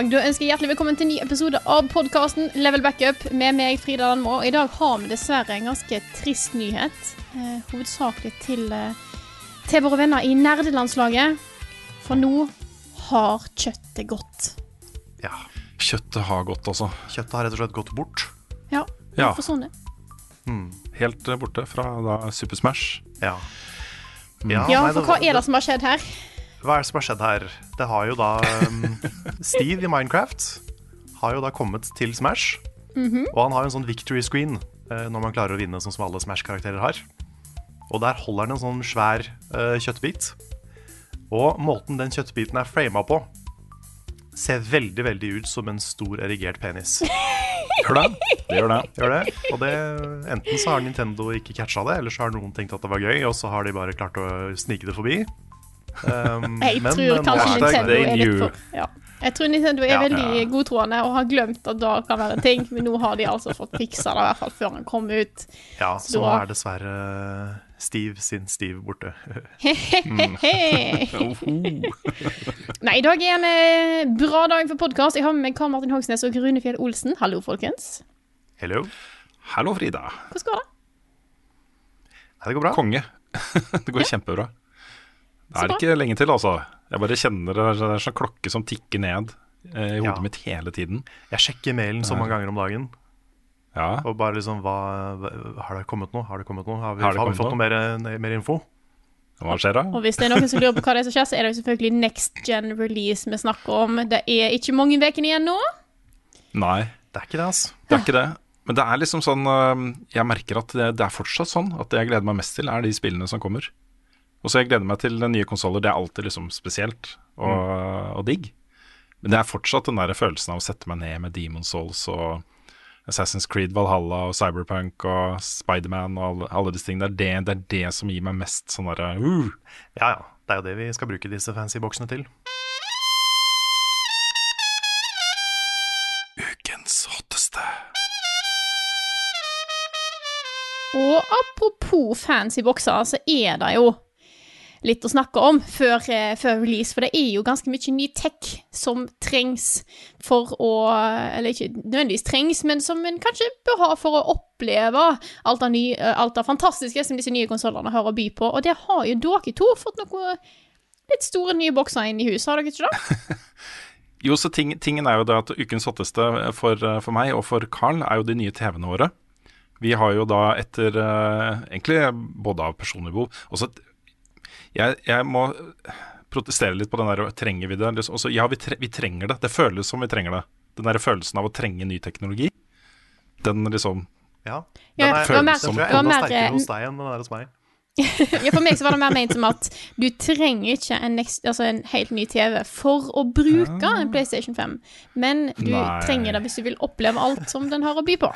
Og da ønsker jeg hjertelig velkommen til en ny episode av podkasten Level Backup med meg, Frida Landmo. Og I dag har vi dessverre en ganske trist nyhet. Eh, hovedsakelig til, eh, til våre venner i nerdelandslaget. For nå har kjøttet gått. Ja. Kjøttet har gått, altså. Kjøttet har rett og slett gått bort. Ja, Ja. Forsvunnet. det. Helt eh, borte fra da Super Smash. Ja. Ja, ja for hva er det som har skjedd her? Hva er det som har skjedd her? Det har jo da um, Steve i Minecraft har jo da kommet til Smash. Og han har en sånn victory screen uh, når man klarer å vinne, sånn som alle Smash-karakterer har. Og der holder han en sånn svær uh, kjøttbit. Og måten den kjøttbiten er frama på, ser veldig veldig ut som en stor erigert penis. Gjør det? Det gjør det. Gjør det? Og det, enten så har Nintendo ikke catcha det, eller så har noen tenkt at det var gøy, og så har de bare klart å snike det forbi. Um, Jeg men tror kanskje Nintendo er litt for ja. Jeg tror Nintendo er Ja. veldig godtroende og har glemt at det kan være en ting, men nå har de altså fått fiksa det, i hvert fall før han kom ut. Ja, Så så er dessverre Steve sin Steve borte. Nei, i dag er en eh, bra dag for podkast. Jeg har med meg Karl Martin Hogsnes og Rune Fjell Olsen. Hallo, folkens. Hello. Hallo, Frida. Hvordan går det? Nei, det går bra. Konge. det går kjempebra. Det er ikke lenge til, altså. Jeg bare kjenner det det er en sånn klokke som tikker ned eh, i hodet Ja. mitt hele tiden. Jeg sjekker mailen så mange ganger om dagen. Ja. Og bare liksom hva, Har det kommet noe? Har det kommet noe? Har vi, Har har vi fått noe, noe mer, mer info? Hva skjer da? Og hvis det er noen som lurer på hva det er som skjer, så er det selvfølgelig next gen release vi snakker om. Det er ikke mange ukene igjen nå. Nei, Det er ikke det, altså. det er ikke det. Men det er liksom sånn øh, Jeg merker at det, det er fortsatt sånn at det jeg gleder meg mest til, er de spillene som kommer. Og så jeg gleder meg til nye konsoller. Det er alltid liksom spesielt og, og digg. Men det er fortsatt den der følelsen av å sette meg ned med Demon Souls og Assassin's Creed Valhalla og Cyberpunk og Spiderman og alle, alle disse tingene. Det er, det, det er det som gir meg mest sånn derre uh, Ja, ja. Det er jo det vi skal bruke disse fancy boksene til. Ukens hotteste. Og apropos fancy bokser, så er det jo litt å snakke om før, eh, før release, for det er jo ganske mye ny tech som trengs for å Eller ikke nødvendigvis trengs, men som en kanskje bør ha for å oppleve alt det, nye, eh, alt av fantastiske som disse nye konsollene har å by på. Og det har jo dere to fått noe litt store nye bokser inn i huset, har dere ikke det? Jo, så ting, tingen er jo det at ukens hotteste for, for meg og for Carl er jo de nye TV-ene våre. Vi har jo da etter eh, egentlig både av personlig behov også, jeg, jeg må protestere litt på den der trenger vi det? Også, ja, vi, tre, vi trenger det. Det føles som vi trenger det. Den der følelsen av å trenge ny teknologi. Den liksom Ja. Ja, Den er, ja, mer- den jeg det var enda mer, sterkere hos deg enn den er hos meg. Ja, For meg så var det mer ment som at du trenger ikke en, next, altså en helt ny TV for å bruke en PlayStation 5, men du Nei. trenger det hvis du vil oppleve alt som den har å by på.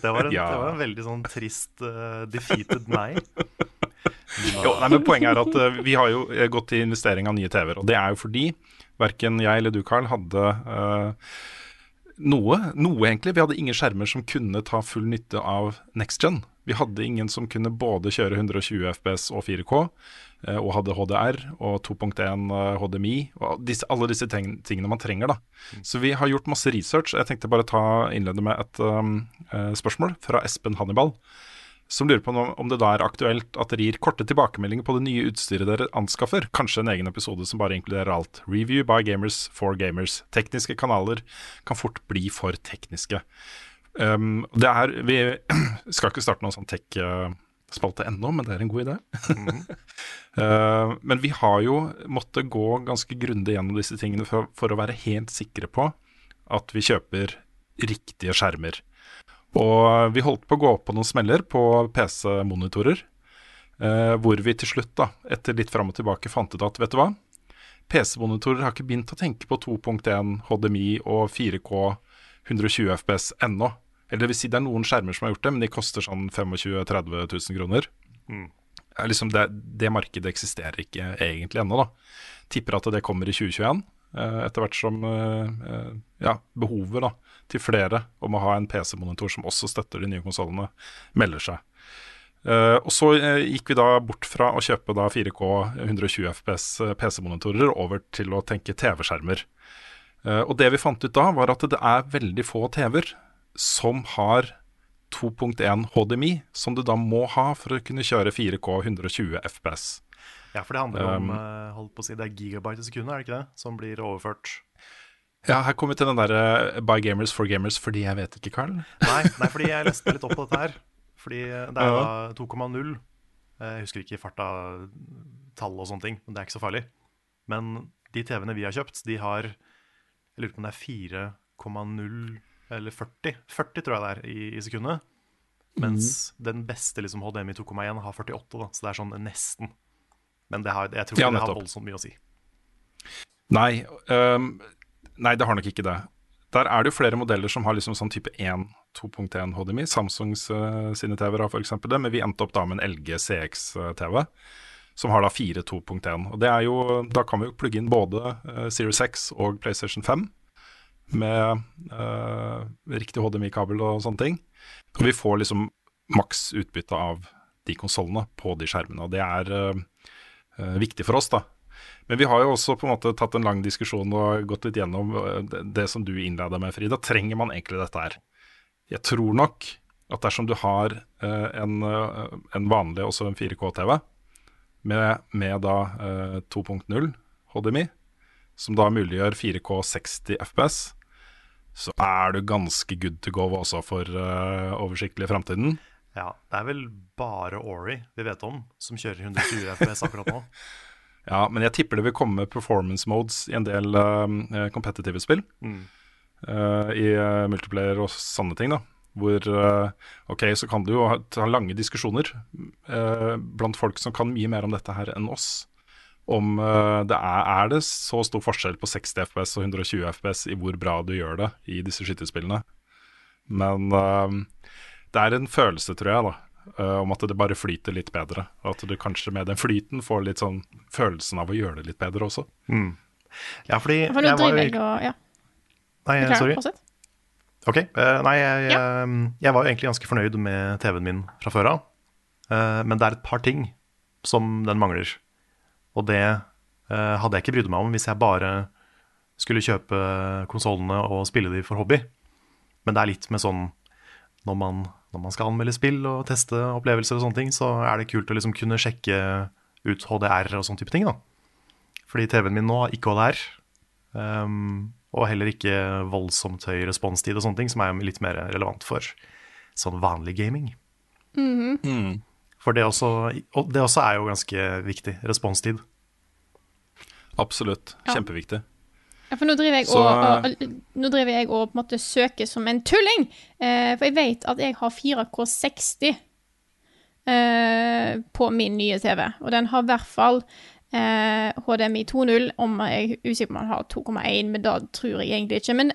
Det var en, Ja. det var en veldig sånn trist uh, defeated nei. Jo, nei, men Poenget er at eh, vi har jo eh, gått til investering av nye TV-er. Og det er jo fordi verken jeg eller du, Carl, hadde uh, noe, noe egentlig. Vi hadde ingen skjermer som kunne ta full nytte av next gen. Vi hadde ingen som kunne både kjøre 120 FPS og 4K, eh, og hadde HDR og 2.1 eh, HDMI, og disse, alle disse tingene man trenger. da. Så vi har gjort masse research. Jeg tenkte bare ta innlede med et um, spørsmål fra Espen Hannibal som lurer på om- det da er aktuelt at dere gir korte tilbakemeldinger på det nye utstyret dere anskaffer. Kanskje en egen episode som bare inkluderer alt. Review by gamers for gamers. Tekniske kanaler kan fort bli for tekniske. Um, det er, vi skal ikke starte noen sånn tech, uh, spalte ennå, men det er en god idé. Eh, men vi har jo måttet gå ganske grundig gjennom disse tingene for, for å være helt sikre på at vi kjøper riktige skjermer. Og vi holdt på å gå på noen smeller på PC-monitorer, eh, hvor vi til slutt, da, etter litt fram og tilbake, fant ut at vet du hva, PC-monitorer har ikke begynt å tenke på 2.1 HDMI og 4K 120 FPS ennå. Eller det vil si det er noen skjermer som har gjort det, men de koster sånn 25 000-30 000 kroner. Mm. Liksom det, det markedet eksisterer ikke egentlig ennå, da. Tipper at det kommer i 2021, eh, etter hvert som eh, eh, ja, behovet da, til flere om å ha en PC-monitor som også støtter de nye konsollene, melder seg. Eh, og så eh, gikk vi da bort fra å kjøpe da 4K 120 FPS eh, PC-monitorer over til å tenke TV-skjermer. Eh, og det vi fant ut da, var at det er veldig få TV-er som har 2.1 HDMI, som du da må ha for å kunne kjøre 4K 120 FPS. Ja, for det handler om Um, eh, holdt på å si, det er gigabyte i sekundet, er det ikke det? Som blir overført. Ja, her kommer vi til den derre By gamers for gamers fordi jeg vet ikke, Carl. Nei, nei, fordi jeg leste litt opp på dette her. Fordi det er da 2,0. Eh, Jeg husker ikke i farta tall og sånne ting, men det er ikke så farlig. Men de TV-ene vi har kjøpt, de har Jeg lurer på om det er 4,0 eller 40. 40 tror jeg det er i, i sekundet. Mens den beste liksom, HDMI 2,1 har 48, da, så det er sånn nesten. Men det har, jeg tror Ja, ikke det har voldsomt mye å si. Nei, um, nei, det har nok ikke det. Der er det jo flere modeller som har liksom sånn type 1 2.1 HDMI. Samsungs uh, sine TV-er har f.eks. det, men vi endte opp da med en LG CX-TV. Som har da 4 2.1. Og det er jo, Da kan vi jo plugge inn både uh, Series X og PlayStation 5 med uh, riktig HDMI-kabel og sånne ting. Og vi får liksom maks utbytte av de konsollene på de skjermene. Og det er øh, øh, viktig for oss, da. Men vi har jo også på en måte tatt en lang diskusjon og gått litt gjennom øh, det, som du innleda med, Frida. Trenger man egentlig dette her? Jeg tror nok at dersom du har øh, en, en vanlig, også en 4K-TV, med, med da øh, 2.0 HDMI, som da muliggjør 4K 60 FPS, så er du ganske good to go også for oversiktlig i framtiden. Ja, Det er vel bare Ori vi vet om som kjører 120 FPS akkurat nå. Ja, men jeg tipper det vil komme performance modes i en del uh, competitive spill. Mm. Uh, I uh, multiplayer og sånne ting, da. Hvor uh, Ok, så kan du jo ha, lange diskusjoner uh, blant folk som kan mye mer om dette her enn oss. Om uh, det er, er det så stor forskjell på 60 FPS og 120 FPS i hvor bra du gjør det i disse skytterspillene. Men uh, det er en følelse, tror jeg, da. Uh, om at det bare flyter litt bedre. Og at du kanskje med den flyten får litt sånn følelsen av å gjøre det litt bedre også. Ja, fordi For jeg var jo og Ja, Nei, sorry. Ok, eh, nei, jeg, jeg, jeg var jo egentlig ganske fornøyd med TV-en min fra før av. Eh, men det er et par ting som den mangler. Og det eh, hadde jeg ikke brydd meg om hvis jeg bare skulle kjøpe konsollene og spille de for hobby. Men det er litt med sånn når man, når man skal anmelde spill og teste opplevelser og sånne ting, så er det kult å liksom kunne sjekke ut HDR og sånne type ting, da. Fordi TV-en min nå har ikke HDR. Um, og heller ikke voldsomt høy responstid og sånne ting, som er litt mer relevant for sånn vanlig gaming. For det også, og det også er jo ganske viktig. Responstid. Absolutt. Ja. Kjempeviktig. Ja, for nå driver jeg Så- og, og, nå driver jeg og på en måte søker som en tulling. Eh, for jeg vet at jeg har 4K60 eh, på min nye TV. Og den har i hvert fall eh, HDMI 2.0. Om jeg er usikker på om den har 2,1, men da tror jeg egentlig ikke. Men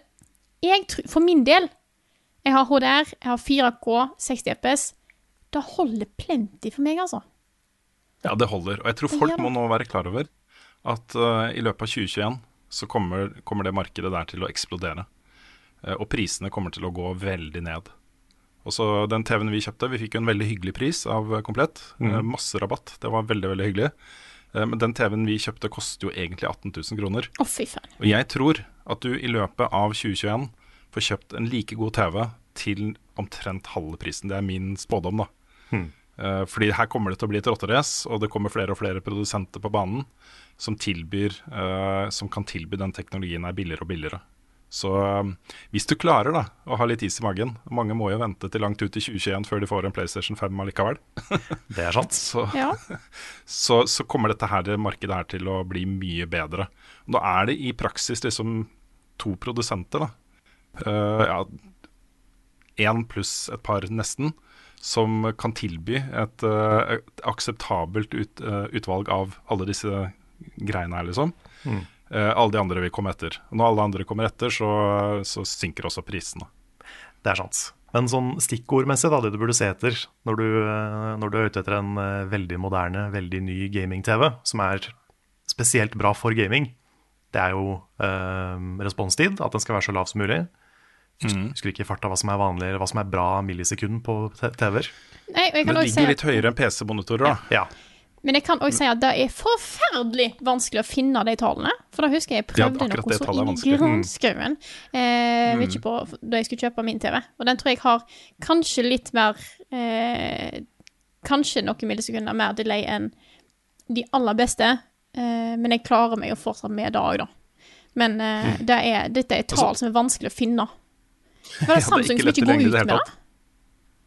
jeg tror, for min del Jeg har HDR, jeg har 4K, 60 FPS. Det holder plenty for meg, altså. Ja, det holder. Og jeg tror folk må nå være klar over at uh, i løpet av 2021 så kommer, kommer det markedet der til å eksplodere. Eh, og prisene kommer til å gå veldig ned. Og så Den TV-en vi kjøpte, vi fikk jo en veldig hyggelig pris av Komplett. Eh, masse rabatt. Det var veldig, veldig hyggelig. Eh, men den TV-en vi kjøpte, koster jo egentlig 18 000 kroner. Oh, fy faen. Og jeg tror at du i løpet av 2021 får kjøpt en like god TV til omtrent halve prisen. Det er min spådom, da. Eh, fordi her kommer det til å bli et rotterace, og det kommer flere og flere produsenter på banen som tilbyr eh, Som kan tilby den teknologien her billigere og billigere. Så um, hvis du klarer da å ha litt is i magen Mange må jo vente til langt ut i 2021 før de får en PlayStation 5 allikevel. Det er sant. Så, Ja. så, så kommer dette her, det markedet her til å bli mye bedre. Nå er det i praksis liksom to produsenter, da. Uh, ja, én pluss et par, nesten, som kan tilby et, eh, et akseptabelt ut, eh, utvalg av alle disse greiene her, liksom. Eh, alle de andre vil komme etter. Når alle andre kommer etter, så, så synker også prisene. Det er sant. Men sånn stikkordmessig, da, det du burde se etter når du, når du er ute etter en veldig moderne, veldig ny gaming-TV, som er spesielt bra for gaming, det er jo eh, responstid, at den skal være så lav som mulig. Mm. Husker ikke i farta hva som er vanlig, eller hva som er bra millisekund på TV-er. Men det ligger si at, litt høyere enn PC-monitorer, da. Ja. men jeg kan også si at det er forferdelig vanskelig å finne de tallene. For da husker jeg jeg prøvde ja, noe så inn i. Mm. granskauen eh, mm. på, da jeg skulle kjøpe min TV. Og den tror jeg har kanskje litt mer eh, Kanskje noen millisekunder mer delay enn de aller beste. Eh, men jeg klarer meg jo fortsatt med det òg, da. Men eh, Mm. det er, dette er tall som er vanskelig å finne. Var det Samsung som ikke går ut med det?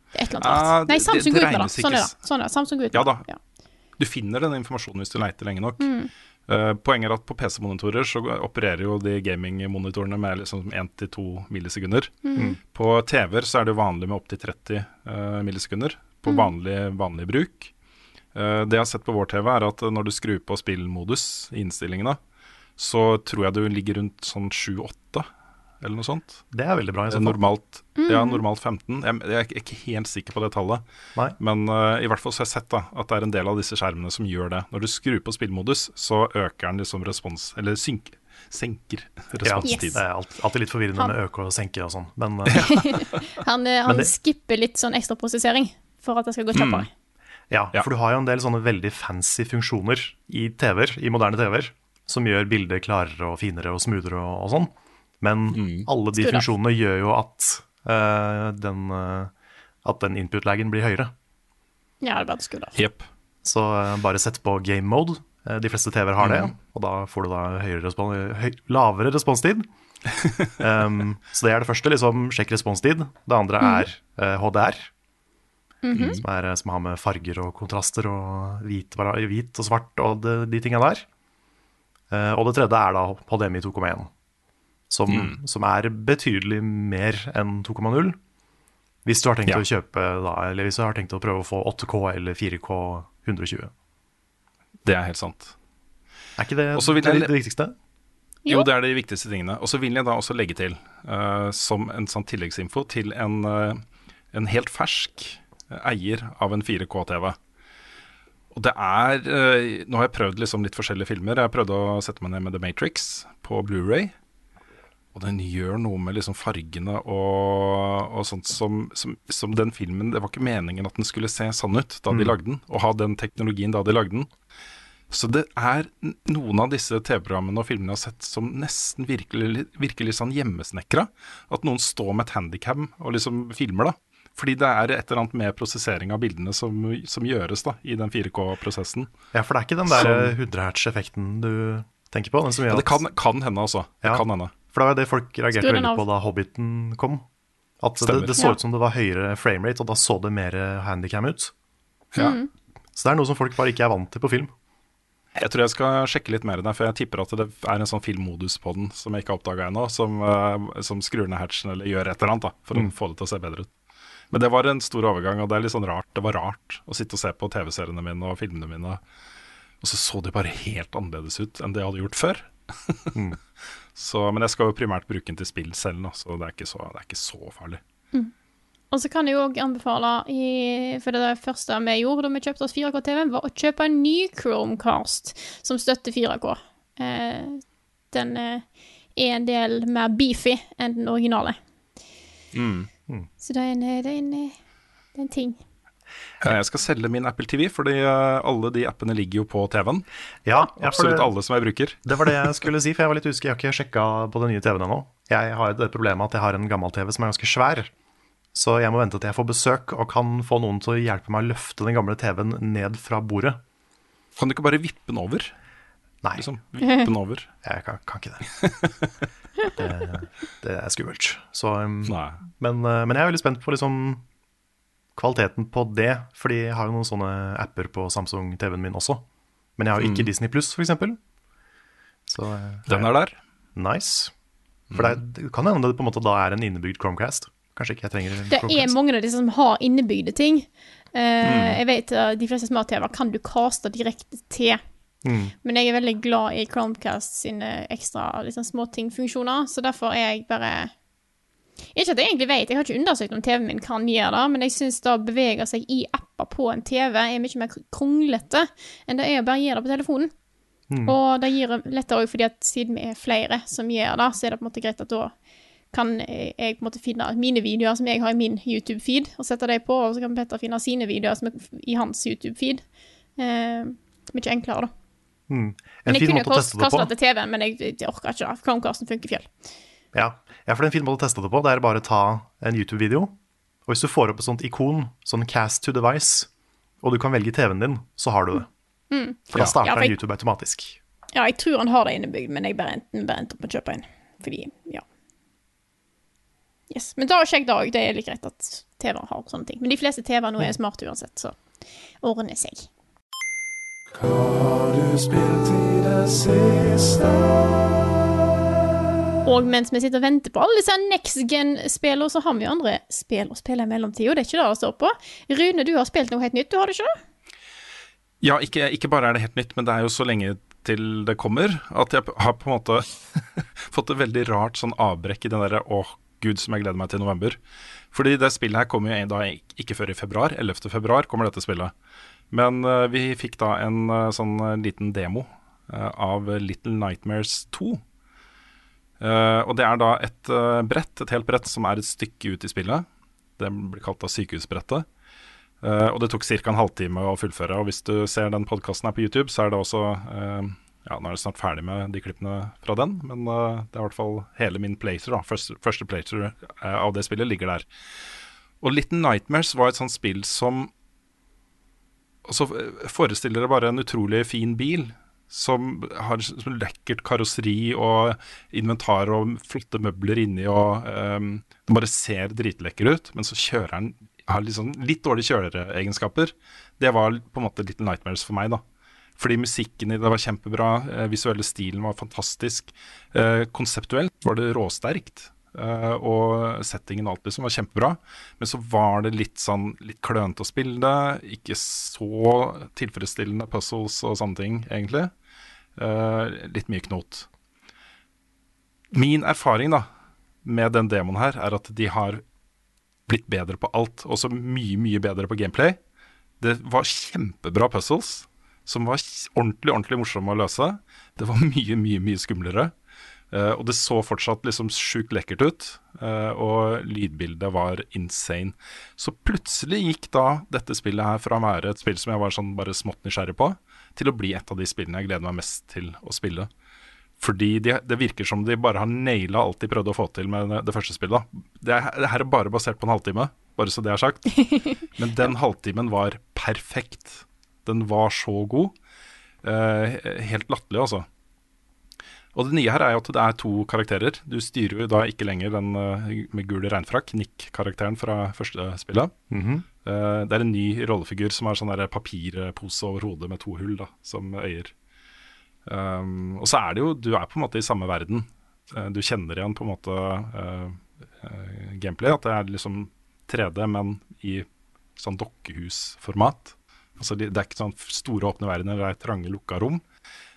Det er et eller annet rart. Nei, Samsung det går ut med det. Sånn er det. Sånn er det. Samsung går ut Ja da. det. Ja. Du finner den informasjonen hvis du leiter lenge nok. Mm. Uh, poenget er at på PC-monitorer så opererer jo de gaming-monitorene med liksom 1-2 millisekunder. Mm. På TV-er så er det vanlig med opptil 30 uh, millisekunder på Mm. vanlig, vanlig bruk. Uh, det jeg har sett på vår TV, er at når du skrur på spillmodus i innstillingene, så tror jeg du ligger rundt sånn 7-8, eller noe sånt. Det er veldig bra i så fall. Normalt, Mm. ja, normalt 15. Jeg, jeg er ikke helt sikker på det tallet. Nei. Men uh, i hvert fall så har jeg sett da, at det er en del av disse skjermene som gjør det. Når du skrur på spillmodus, så øker den liksom respons... Eller synk, senker Ja, yes. det er alltid litt forvirrende Han- med øke og senke og sånn. Men eh, Han, eh, Men han det- skipper litt sånn ekstra prosessering for at det skal gå Mm. kjappere. ja, Ja. for du har jo en del sånne veldig fancy funksjoner i TV-er, i moderne TV-er, som gjør bildet klarere og finere og smoothere og, og sånn. Men alle de funksjonene gjør jo at uh, den, uh, at den input-lagen blir høyere. Ja, det er bare skru av. Jepp. Så uh, bare sett på game mode. De fleste TV-er har det, Mm. og da får du da respons høy lavere responstid. um, så det er det første. liksom Sjekk responstid. Det andre Mm. er eh, HDR, som, er, som har med farger og kontraster og hvit, hvit og svart og de, de tinga der. Eh, og det tredje er da HDMI 2,1, som, Mm. som er betydelig mer enn 2,0. Hvis du har tenkt Ja. å kjøpe da, eller hvis du har tenkt å prøve å få 8K eller 4K 120. Det er helt sant. Er ikke det jeg, det, det viktigste? Jo, Jo. det er de viktigste tingene. Og så vil jeg da også legge til, uh, som en sånn tilleggsinfo, til en, uh, en helt fersk eier av en 4K-TV. Og det er uh, Nå har jeg prøvd liksom litt forskjellige filmer. Jeg har prøvd å sette meg ned med The Matrix på Blu-ray Og den gjør noe med liksom fargene og, og sånt som, som, som den filmen Det var ikke meningen at den skulle se sann ut da de lagde den, og ha den teknologien da de lagde den. Så det er noen av disse TV-programmene og filmene jeg har sett som nesten virkelig, virkelig sånn hjemmesnekra. At noen står med et handikam og liksom filmer, da. Fordi det er et eller annet med prosessering av bildene som, som gjøres da, i den 4K-prosessen. Ja, for det er ikke den der 100 hertz-effekten du tenker på? Den som gjør Ja, det kan, kan hende, altså. Det kan hende. For det var det folk reagerte veldig på da Hobbiten kom. At det, det så ut som det var høyere framerate, og da så det mer handicam ut. Ja. Så det er noe som folk bare ikke er vant til på film. Jeg tror jeg skal sjekke litt mer der, for jeg tipper at det er en sånn filmmodus på den som jeg ikke har oppdaga ennå, som, eh, som skrur ned hatchen eller gjør et eller annet da, for å få det til å se bedre ut. Men det var en stor overgang, og det er litt sånn rart. Det var rart å sitte og se på TV-seriene mine og filmene mine, og så så de bare helt annerledes ut enn det jeg hadde gjort før. så, men jeg skal jo primært bruke den til spill selv, nå, så det er ikke så, det er ikke så farlig. Og så kan jeg òg anbefale, i, for det, det første vi gjorde da vi kjøpte oss 4K-TV, var å kjøpe en ny Chromecast som støtter 4K. Eh, den eh, er en del mer beefy enn den originale. Så det er en, det er en, det er en ting. Eh, Jeg skal selge min Apple TV, fordi eh, alle de appene ligger jo på TV-en. Ja, Absolutt det, alle som jeg bruker. det var det jeg skulle si, for jeg var litt usikker. Jeg har ikke sjekka på den nye TV-en ennå. Jeg har det problemet at jeg har en gammel TV som er ganske svær. Så jeg må vente til jeg får besøk og kan få noen til å hjelpe meg å løfte den gamle TV-en ned fra bordet. Kan du ikke bare vippe den over? Nei, Liksom, vippe den over. jeg kan, kan ikke det. Det, det er skummelt. Så, um, men, uh, men jeg er veldig spent på liksom kvaliteten på det, fordi jeg har jo noen sånne apper på Samsung-TV-en min også. Men jeg har jo ikke Disney Pluss, eksempel. Så uh, Den er der. nice. For det, er, det kan hende det på en måte da er en innebygd Chromecast. Kanskje ikke jeg trenger en Det er mange av disse som har innebygde ting. Uh, Mm. Jeg vet uh, De fleste smart-TV-er kan du caste direkte til. Mm. Men jeg er veldig glad i Chromecast sine ekstra liksom, småtingfunksjoner, så derfor er jeg bare Ikke at jeg egentlig vet, jeg har ikke undersøkt om TV-en min kan gjøre det, men jeg syns det å bevege seg i apper på en TV er mye mer kronglete enn det er å bare gjøre det på telefonen. Mm. Og det gir lettere òg fordi at siden vi er flere som gjør det, så er det på en måte greit at da kan jeg på en måte finne mine videoer som jeg har i min YouTube-feed, og sette dem på, og så kan Petter finne sine videoer som er i hans YouTube-feed. Eh, mye enklere, da. Mm. Men jeg kunne jo teste det til TV-en, men jeg, jeg orker ikke det. Chromecasten funker fjell. Ja. Ja, for det er en fin måte å teste det på. Det er bare å ta en YouTube-video, og hvis du får opp et sånt ikon, sånn cast to device, og du kan velge TV-en din, så har du det. For da starter Ja, for jeg- YouTube automatisk. Ja, jeg tror han har det innebygd, men jeg bare endte, bare endte opp med å kjøpe en. Fordi, ja. Yes. Men da sjekk det òg. Det er litt greit at TV-er har sånne ting. Men de fleste TV-er nå er smarte uansett, så ordner seg. Og mens vi sitter og venter på alle disse next gen-spillene, så har vi jo andre spill å spille i mellomtida. Det er ikke det det står på. Rune, du har spilt noe helt nytt, du har det ikke det? Ja, ikke, ikke bare er det helt nytt, men det er jo så lenge til det kommer at jeg har på en måte fått et veldig rart sånn avbrekk i den derre åh, gud som jeg gleder meg til november. Fordi det spillet her kommer jo en dag ikke før i februar. 11. februar kommer dette spillet. Men uh, vi fikk da en uh, sånn eh, liten demo uh, av Little Nightmares 2. Eh, og det er da et uh, brett, et helt brett, som er et stykke ut i spillet. Det blir kalt da sykehusbrettet. Uh, og det tok ca. en halvtime å fullføre. Og hvis du ser den podkasten her på YouTube, så er det også Ja, nå er det snart ferdig med de klippene fra den, men det er i hvert fall hele min playthrough, da. Første, første playthrough av det spillet ligger der. Og Little Nightmares var et sånt spill som Og så forestiller det bare en utrolig fin bil. Som har som lekkert karosseri og inventar og flotte møbler inni. og um, bare ser dritlekker ut, men så kjører den har liksom litt dårlige kjøreegenskaper. Det var på en måte Little Nightmares for meg, da. Fordi musikken i det var kjempebra, eh, visuelle stilen var fantastisk. Eh, konseptuelt var det råsterkt. Eh, og settingen og alt liksom var kjempebra. Men så var det litt sånn litt klønete å spille det. Ikke så tilfredsstillende puzzles og sånne ting, egentlig. Eh, litt mye knot. Min erfaring da med den demoen her er at de har blitt bedre på alt. Også mye, mye bedre på gameplay. Det var kjempebra puzzles som var ordentlig ordentlig morsomme å løse. Det var mye, mye mye skumlere. Eh, og det så fortsatt liksom sjukt lekkert ut. eh, og lydbildet var insane. Så plutselig gikk da dette spillet her fra å være et spill som jeg var sånn bare smått nysgjerrig på, til å bli et av de spillene jeg gleder meg mest til å spille. Fordi de, det virker som de bare har naila alt de prøvde å få til med det, det første spillet. Det, er, det her er bare basert på en halvtime, bare så det er sagt. Men den halvtimen var perfekt. Den var så god. Eh, helt latterlig, altså. Og det nye her er jo at det er to karakterer. Du styrer jo da ikke lenger den eh, med gul regnfrakk, Nick-karakteren fra første spillet. Mhm. Eh, det er en ny rollefigur som har sånn der papirpose over hodet med to hull da, som øyer. Um, og så er det jo Du er på en måte i samme verden. Eh, du kjenner igjen på en måte uh, uh, gameplay. At det er liksom 3D, men i sånn dokkehusformat. Altså, det er ikke sånn store åpne verdener, det er trange lukka rom.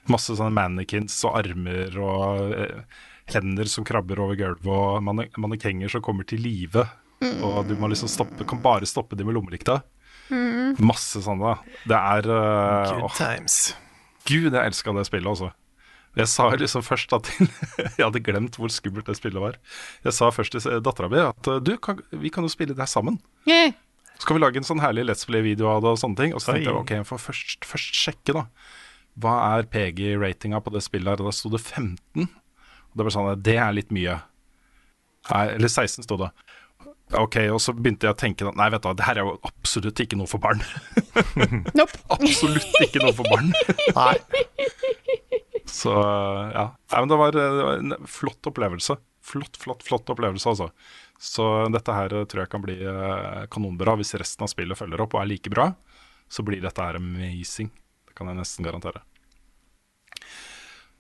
Masse sånne mannequins og armer og eh, hender som krabber over gulvet, og manne mannekenger som kommer til live. Og du må liksom stoppe, kan bare stoppe de med lommelykta. Masse sånne. Det er uh, Good åh, times. Gud, jeg elska det spillet, altså. Jeg sa liksom først at Jeg hadde glemt hvor skummelt det spillet var. Jeg sa først til dattera mi at du, kan, vi kan jo spille det her sammen. Yeah. Så skal vi lage en sånn herlig Let's Play-video av det og sånne ting. Og så tenkte Oi. jeg ok, jeg får først, først sjekke, da. Hva er PG-ratinga på det spillet her? Og da sto det 15. Og det var sånn Det er litt mye. Nei, eller 16 sto det. Ok, og så begynte jeg å tenke at nei, vet du hva, det her er jo absolutt ikke noe for barn. nope. absolutt ikke noe for barn. Nei. Så ja. Nei, men det var, det var en flott opplevelse. Flott, flott, flott opplevelse, altså. Så dette her tror jeg kan bli eh, kanonbra. Hvis resten av spillet følger opp og er like bra, så blir dette her amazing. Det kan jeg nesten garantere.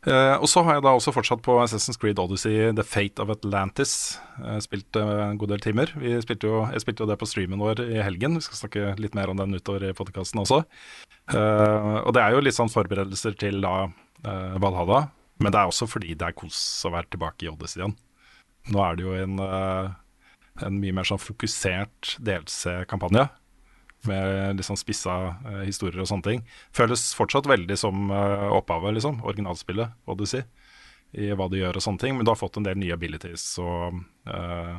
Eh, og så har jeg da også fortsatt på Assassin's Creed Odyssey The Fate of Atlantis. Uh, spilt uh, en god del timer. Spilte jo, jeg spilte jo det på streamen vår i helgen. Vi skal snakke litt mer om den utover i podkasten også. Uh, og det er jo litt sånn forberedelser til da Valhalla. Men det er også fordi det er kos å være tilbake i Odyssey igjen. Nå er det jo en, en mye mer sånn fokusert DLC-kampanje. Med sånn spissa eh, historier og sånne ting. Føles fortsatt veldig som eh, opphavet, liksom. Originalspillet, Odyssey. I hva du gjør og sånne ting. Men du har fått en del nye abilities og, eh,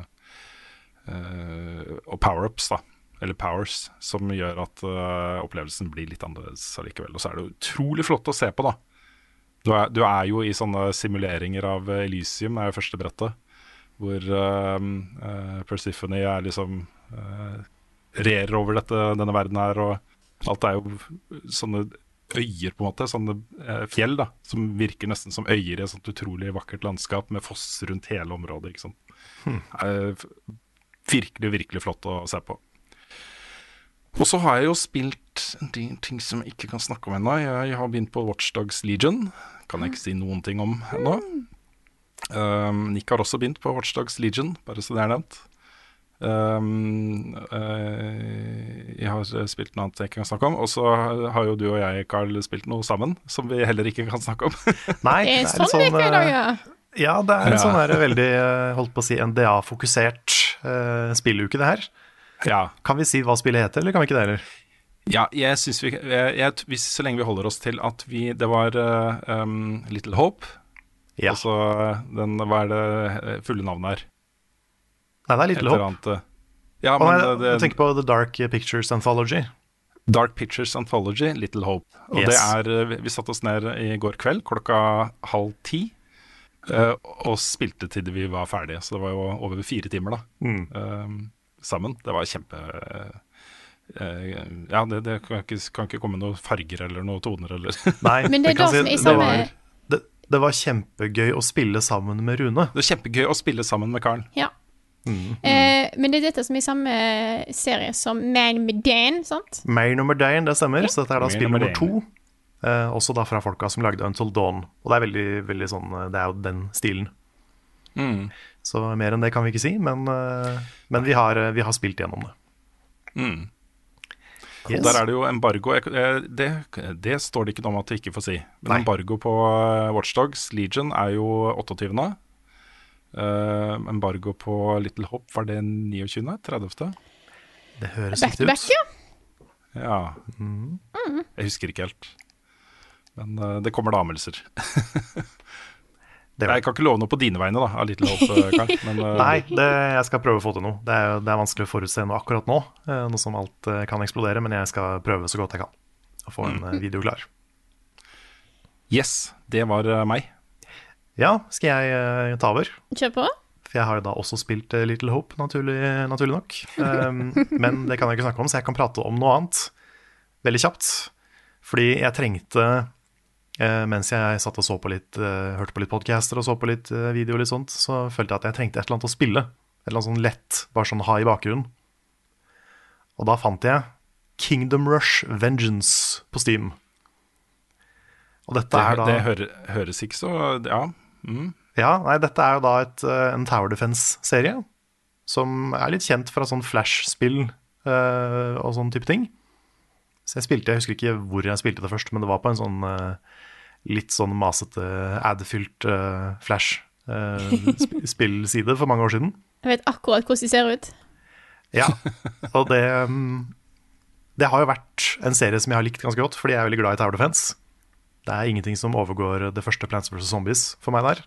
eh, og power-ups, da. Eller powers, som gjør at eh, opplevelsen blir litt annerledes allikevel. Og så er det utrolig flott å se på, da. Du er, du er jo i sånne simuleringer av Elysium, er jo første brettet. Hvor uh, Persephone er liksom regjerer over dette, denne verden her, og alt er jo sånne øyer, på en måte. Sånne eh, fjell da, som virker nesten som øyer i et sånt utrolig vakkert landskap med foss rundt hele området. ikke sant? Hmm. virkelig, virkelig flott å se på. Og så har jeg jo spilt en ting, ting som jeg ikke kan snakke om ennå. Jeg har begynt på Watchdogs Legion. Kan jeg ikke si noen ting om ennå. Um, Nick har også begynt på Watchdogs Legion, bare så det er nevnt. Um, uh, jeg har spilt noe annet jeg ikke kan snakke om. Og så har jo du og jeg, Carl, spilt noe sammen som vi heller ikke kan snakke om. Nei, Det er sånn vi ikke i dag, eh, ja. Ja, det er en Ja. sånn her veldig, eh, holdt på å si, NDA-fokusert uh, spilluke, det her. ja, Kan vi si hva spillet heter, eller kan vi ikke det heller? ja jeg synes vi jeg, jeg, hvis, Så lenge vi holder oss til at vi Det var eh, um, Little Hope. Ja. Altså den, hva er det eh, fulle navnet her? Nei, det er Little Hope. annet, eh, Ja, men nei, det, det, du tenker på The Dark Pictures Anthology. Dark Pictures Anthology, Little Hope. Og Yes. det er eh, Vi satte oss ned i går kveld klokka halv ti. Uh, og spilte til vi var ferdige, så det var jo over fire timer da Mm. uh, sammen. Det var kjempe uh, Ja, det, det kan, ikke, kan ikke komme noen farger eller noen toner eller Nei, Men det er da som det var, det, det var kjempegøy å spille sammen med Rune. Det var kjempegøy å spille sammen med Karen. Ja. Eh, men det er dette som er i samme serie som Man med Dan, sant? Main nummer Dane, det stemmer. Så dette er da spill nummer to. Eh, også da fra folka som lagde Until Dawn. Og det er veldig, veldig sånn eh, Det er jo den stilen. Mm. Så mer enn det kan vi ikke si, men, eh, men vi, har, eh, vi har spilt gjennom det. Mm. Yes. Der er det jo embargo. Eh, det, det står det ikke noe om at jeg ikke får si. Men Nei. embargo på eh, Watchdogs Legion er jo 28. Eh, embargo på Little Hop, var det 29.? 30.? Det høres Back riktig to back, ut. ja. Ja. Mm. Jeg husker ikke helt. Men uh, det kommer da anmeldelser. Jeg kan ikke love noe på dine vegne, da, av Little Hope, eh, Karl. Men uh, Nei, det, jeg skal prøve å få til noe. Det er, det er vanskelig å forutse noe akkurat nå, nå som alt kan eksplodere, men jeg skal prøve så godt jeg kan å få en Mm. video klar. yes, det var meg. Ja, skal jeg eh, ta over? Kjør på. For jeg har jo da også spilt eh, Little Hope, naturlig, naturlig nok. Um, men det kan jeg ikke snakke om, så jeg kan prate om noe annet veldig kjapt. Fordi jeg trengte, eh, mens jeg satt og så på litt, hørte på litt podcaster og så på litt video og litt sånt, så følte jeg at jeg trengte et eller annet å spille. Et eller annet sånn lett, bare sånn ha i bakgrunnen. Og da fant jeg Kingdom Rush Vengeance på Steam. Og dette Det, er da det høres ikke så Ja. Mm. ja, nei, dette er jo da et, eh, en Tower Defense-serie som er litt kjent fra sånn Flash-spill eh, og sånn type ting. Så jeg spilte, jeg husker ikke hvor jeg spilte det først, men det var på en sånn eh, litt sånn masete, ad-fylt uh, Flash-spillside for mange år siden. Jeg vet akkurat hvordan de ser ut. Ja, og det mm, Det har jo vært en serie som jeg har likt ganske godt, fordi jeg er veldig glad i Tower Defense. Det er ingenting som overgår det første Plants vs. Zombies for meg der.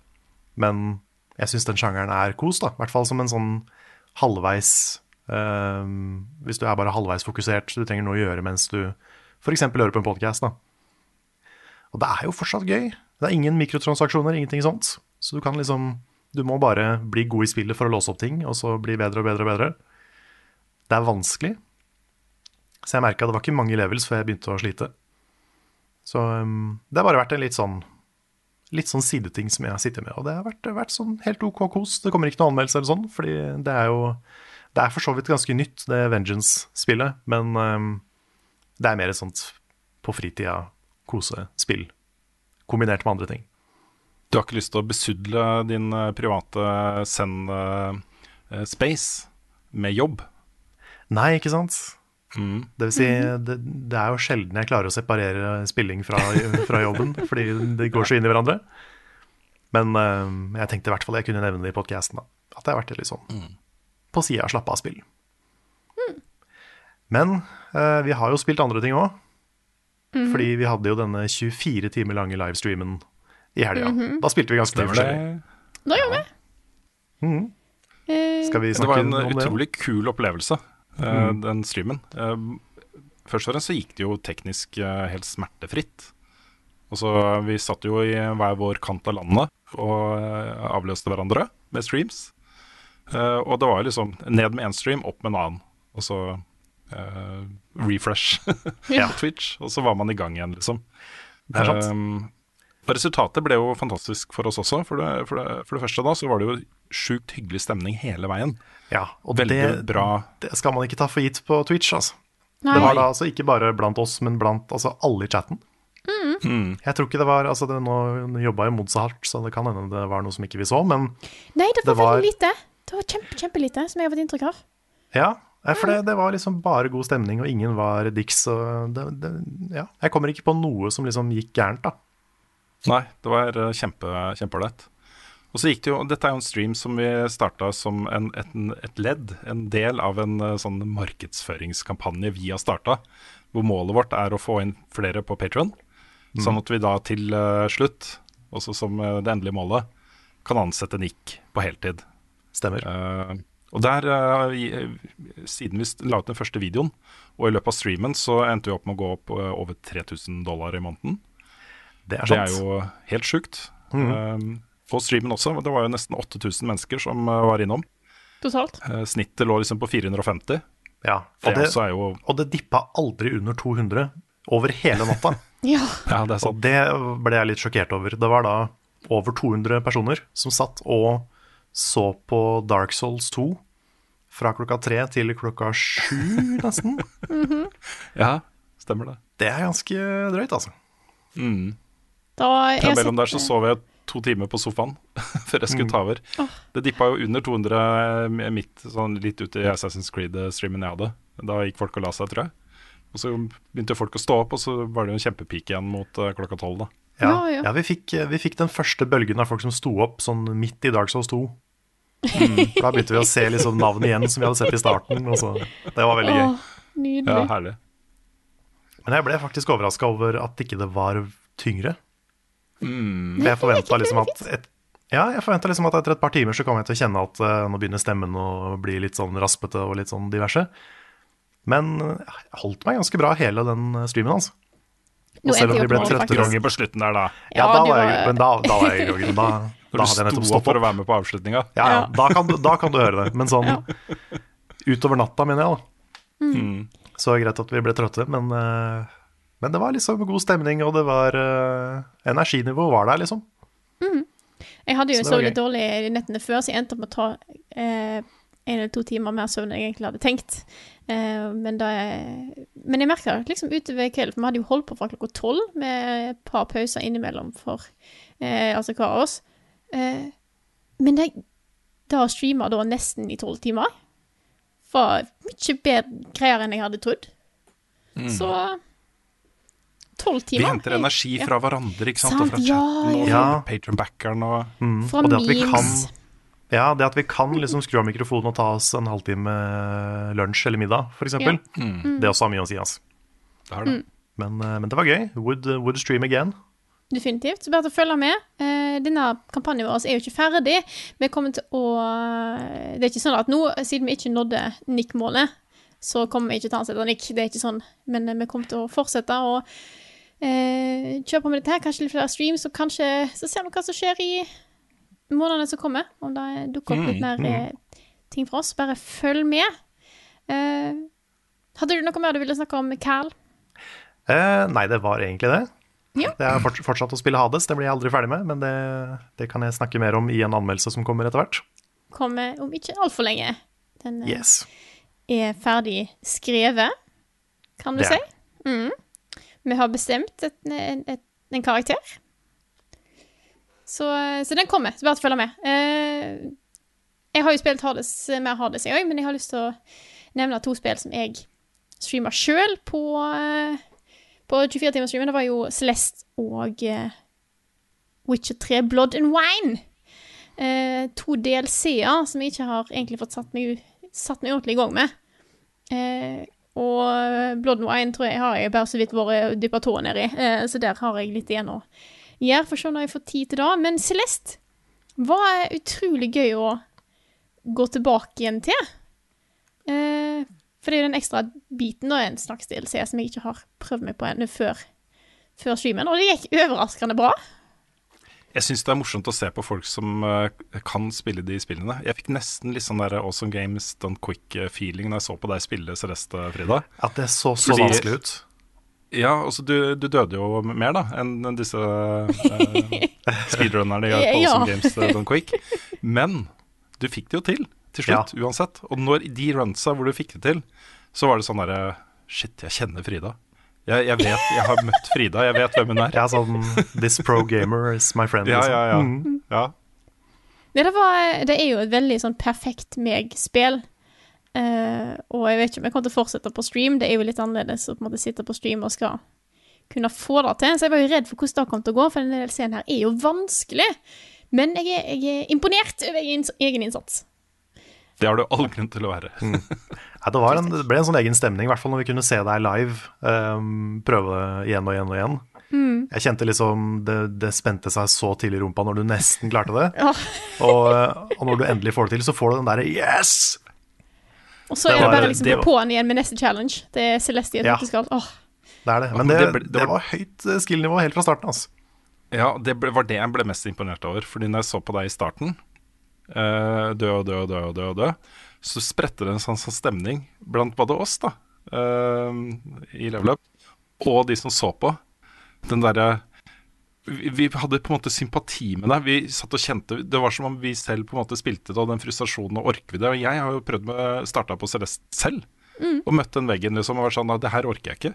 Men jeg syns den sjangeren er kos, da. I hvert fall som en sånn halvveis eh, Hvis du er bare halvveis fokusert, så du trenger noe å gjøre mens du f.eks. hører på en podkast, da. Og det er jo fortsatt gøy. Det er ingen mikrotransaksjoner, ingenting sånt. Så du kan liksom Du må bare bli god i spillet for å låse opp ting, og så bli bedre og bedre og bedre. Det er vanskelig. Så jeg merka det var ikke mange levels før jeg begynte å slite. Så um, det har bare vært en litt sånn litt sånn sideting som jeg sitter med. Og det har vært, vært sånn helt OK kos. Det kommer ikke noen anmeldelse eller sånn, fordi det er jo Det er for så vidt ganske nytt, det Vengeance-spillet, men um, det er mer et sånt på fritida kosespill, kombinert med andre ting. Du har ikke lyst til å besudle din eh, private send-space med jobb? Nei, ikke sant? Mm. Det vil si, det, det er jo sjelden jeg klarer å separere spilling fra, fra jobben, fordi det går så inn i hverandre. Men uh, jeg tenkte i hvert fall jeg kunne nevne det i podkasten, at det har vært litt sånn på sida av slappe av spill. Men uh, vi har jo spilt andre ting òg. Fordi vi hadde jo denne 24 timer lange livestreamen i helga. Da spilte vi ganske mye forskjellig. Da gjør vi. Mhm. Eh, Skal vi Det Det var en utrolig kul opplevelse, eh, den streamen. Eh, først og fremst så gikk det jo teknisk eh, helt smertefritt. Og så Vi satt jo i hver vår kant av landet og avløste hverandre med streams. Og det var liksom ned med én stream, opp med en annen. Og så uh, refresh Ja. Twitch, og så var man i gang igjen, liksom. Er. Um, resultatet ble jo fantastisk for oss også. For det, for det, for det første da, så var det jo sjukt hyggelig stemning hele veien. Ja, og Veldig det, bra. det skal man ikke ta for gitt på Twitch, altså. Nei. Det var da altså ikke bare blant oss, men blant altså, alle i chatten. Mm. Jeg tror ikke det var altså det, Nå jobba jo Modsa hardt, så det kan hende det var noe som ikke vi så, men Nei, det var, Det var- veldig lite. Det var kjempe, kjempelite, som jeg har fått inntrykk av. ja. For det, det var liksom bare god stemning, og ingen var dicks. Og det, det, ja. Jeg kommer ikke på noe som liksom gikk gærent, da. Nei, det var eh, kjempe, kjempeålreit. Og så gikk det jo, Dette er jo en stream som vi starta som en, et, et ledd, en del av en eh, sånn markedsføringskampanje vi har starta. Hvor målet vårt er å få inn flere på Patron. Sånn at vi da til eh, slutt, også som det endelige målet, kan ansette Nick på heltid. Stemmer. Uh, og der, siden vi la ut den første videoen, og i løpet av streamen, så endte vi opp med å gå opp over 3000 dollar i måneden. Det er Det er jo helt sjukt. Mm. Uh, på streamen også, det var jo nesten 8000 mennesker som uh, var innom. Totalt. Uh, snittet lå liksom på 450. Ja, og det, det er jo og det dippa aldri under 200 over hele natta. Ja. Ja, det er Og sant. det ble jeg litt sjokkert over. Det var da over 200 personer som satt og så på Dark Souls 2 fra klokka tre til klokka sju, nesten. Ja, stemmer det. Det er ganske drøyt, altså. Mm. Da Ja, mellom der så sov jeg to timer på sofaen før jeg skulle ta over. Det dippa jo under 200 midt, sånn litt ut i Assassin's Creed-streamen jeg hadde. Da gikk folk og la seg, tror jeg. Og så begynte folk å stå opp, og så var det jo en kjempepeak igjen mot uh, klokka tolv. da. Ja, Ja, ja. ja vi, fikk, vi fikk den første bølgen av folk som sto opp sånn midt i Dark Souls 2. Mm. Da begynte vi å se liksom navnet igjen som vi hadde sett i starten. Og så. Det var veldig gøy. Åh, nydelig. Ja, herlig. Men jeg ble faktisk overraska over at ikke det var tyngre. Mm. Jeg forventa liksom at et, Ja, jeg liksom at etter et par timer så kom jeg til å kjenne at uh, nå begynner stemmen å bli litt sånn raspete og litt sånn diverse. Men eh, jeg holdt meg ganske bra hele den eh, streamen, altså. Og selv om vi ble trøtte ganger på slutten der, da. Ja, Ja, da var jeg, men da, da var jeg i groggen. Da, da hadde jeg nettopp sto opp for å være med på avslutninga. Ja, ja, da, kan du, da kan du høre det. Men sånn utover natta, mener jeg, da. Mm. Så er det greit at vi ble trøtte, men, eh, men det var liksom god stemning, og det var uh, Energinivået var der, liksom. Jeg hadde jo Så sovet litt dårlig i nettene før, så jeg endte opp med å ta eh, en eller to timer mer søvn enn jeg egentlig hadde tenkt. Eh, men, da jeg, men jeg merka liksom utover kvelden, for vi hadde jo holdt på fra klokka tolv med et par pauser innimellom for eh, altså hver av oss. Eh, men det, da å streame da nesten i tolv timer var mye bedre greier enn jeg hadde trodd. Så tolv Vi henter energi Ja. fra hverandre, ikke sant? Sant, og fra ja, chatten og ja. fra Patron-backeren og Mm. Fra og det at vi kan, ja, det at vi kan liksom skru av mikrofonen og ta oss en halvtime lunsj eller middag, f.eks. eksempel Mm. Det også har mye å si, altså. Det har det. Men, eh, men det var gøy. Would, would stream again. Definitivt. Så bare til å følge med. Eh, denne kampanjen vår er jo ikke ferdig. Vi kommer til å Det er ikke sånn at nå, siden vi ikke nådde Nick-målet, så kommer vi ikke til å ansette Nick. Det er ikke sånn. Men eh, vi kommer til å fortsette å eh, kjøre på med dette her. Kanskje litt flere streams, og kanskje så ser vi hva som skjer i månedene som kommer. Om det dukker opp litt mer eh, ting fra oss. Bare følg med. Eh, hadde du noe mer du ville snakke om, Carl? Eh, nei, det var egentlig det. Ja. Jeg har fortsatt å spille Hades, det blir jeg aldri ferdig med, men det, det kan jeg snakke mer om i en anmeldelse som kommer etter hvert. Kommer om ikke altfor lenge. Den eh, Yes. er ferdig skrevet, kan du Det si. Mm. Vi har bestemt et, et, en karakter. Så, så den kommer, så bare følg med. Eh, jeg har jo spilt Hades, mer Hades, jeg òg, men jeg har lyst til å nevne to spill som jeg streama sjøl på, eh, på 24-timersstreamen. Det var jo Celeste og eh, Witcher 3 Blood and Wine. Eh, to DLC-er som jeg ikke har egentlig fått satt meg, satt meg ordentlig i gang med. Eh, og Blood and Wine tror jeg har jeg bare så vidt vært dyppa tåa nedi, eh, så der har jeg litt igjen å gjøre. For å se når jeg får tid til det. Men Celeste var utrolig gøy å gå tilbake igjen til. Eh, for det er jo den ekstra biten og en slags som jeg ikke har prøvd meg på ennå før, før streamen. Og det gikk overraskende bra. Jeg syns det er morsomt å se på folk som eh, kan spille de spillene. Jeg fikk nesten litt sånn der Awesome Games Done Quick-feeling når jeg så på deg spille Celeste, Frida. At det så så Fordi- vanskelig ut. Ja, altså du, du døde jo mer da enn enn disse uh, speedrunnerne i Ja. Awesome Games eh, Done Quick. Men du fikk det jo til til slutt, uansett. Og når de runsa hvor du fikk det til, så var det sånn derre Shit, jeg kjenner Frida. Jeg, jeg vet, jeg har møtt Frida, jeg vet hvem hun er. Ja, sånn This pro gamer is my friend. Ja, liksom. ja, ja. Mm. ja. Nei, det, var, det er jo et veldig sånn perfekt meg-spill. Uh, og jeg vet ikke om jeg kommer til å fortsette på stream. Det er jo litt annerledes å på en måte sitte på stream og skal kunne få det til. Så jeg var jo redd for hvordan det kom til å gå, for denne scenen her er jo vanskelig. Men jeg er, jeg er imponert over egen, egen innsats. Det har du all grunn til å være. Nei, det, var en, det ble en sånn egen stemning, i hvert fall når vi kunne se deg live. Um, prøve igjen og igjen og igjen. Mm. Jeg kjente liksom det, det spente seg så til i rumpa når du nesten klarte det. Ja. Og, eh, og når du endelig får det til, så får du den derre yes! Og så Det er det var- bare liksom det på var- på'n igjen med neste challenge. Det er Celestia Ja. nøtteskall. Åh. Det er det. Men det, det det, det var høyt eh, skill-nivå helt fra starten, altså. Ja, det ble, var det jeg ble mest imponert over. Fordi når jeg så på deg i starten, eh, dø og dø og dø og dø, dø så spretter det en sånn, sånn stemning blant både oss da eh, i Level Up, og de som så på. Den derre vi, vi hadde på en måte sympati med deg. Vi satt og kjente Det var som om vi selv på en måte spilte det, og den frustrasjonen, og orker vi det? Og jeg har jo prøvd med starta på Celeste selv, og møtt den veggen liksom, og vært sånn det her orker jeg ikke.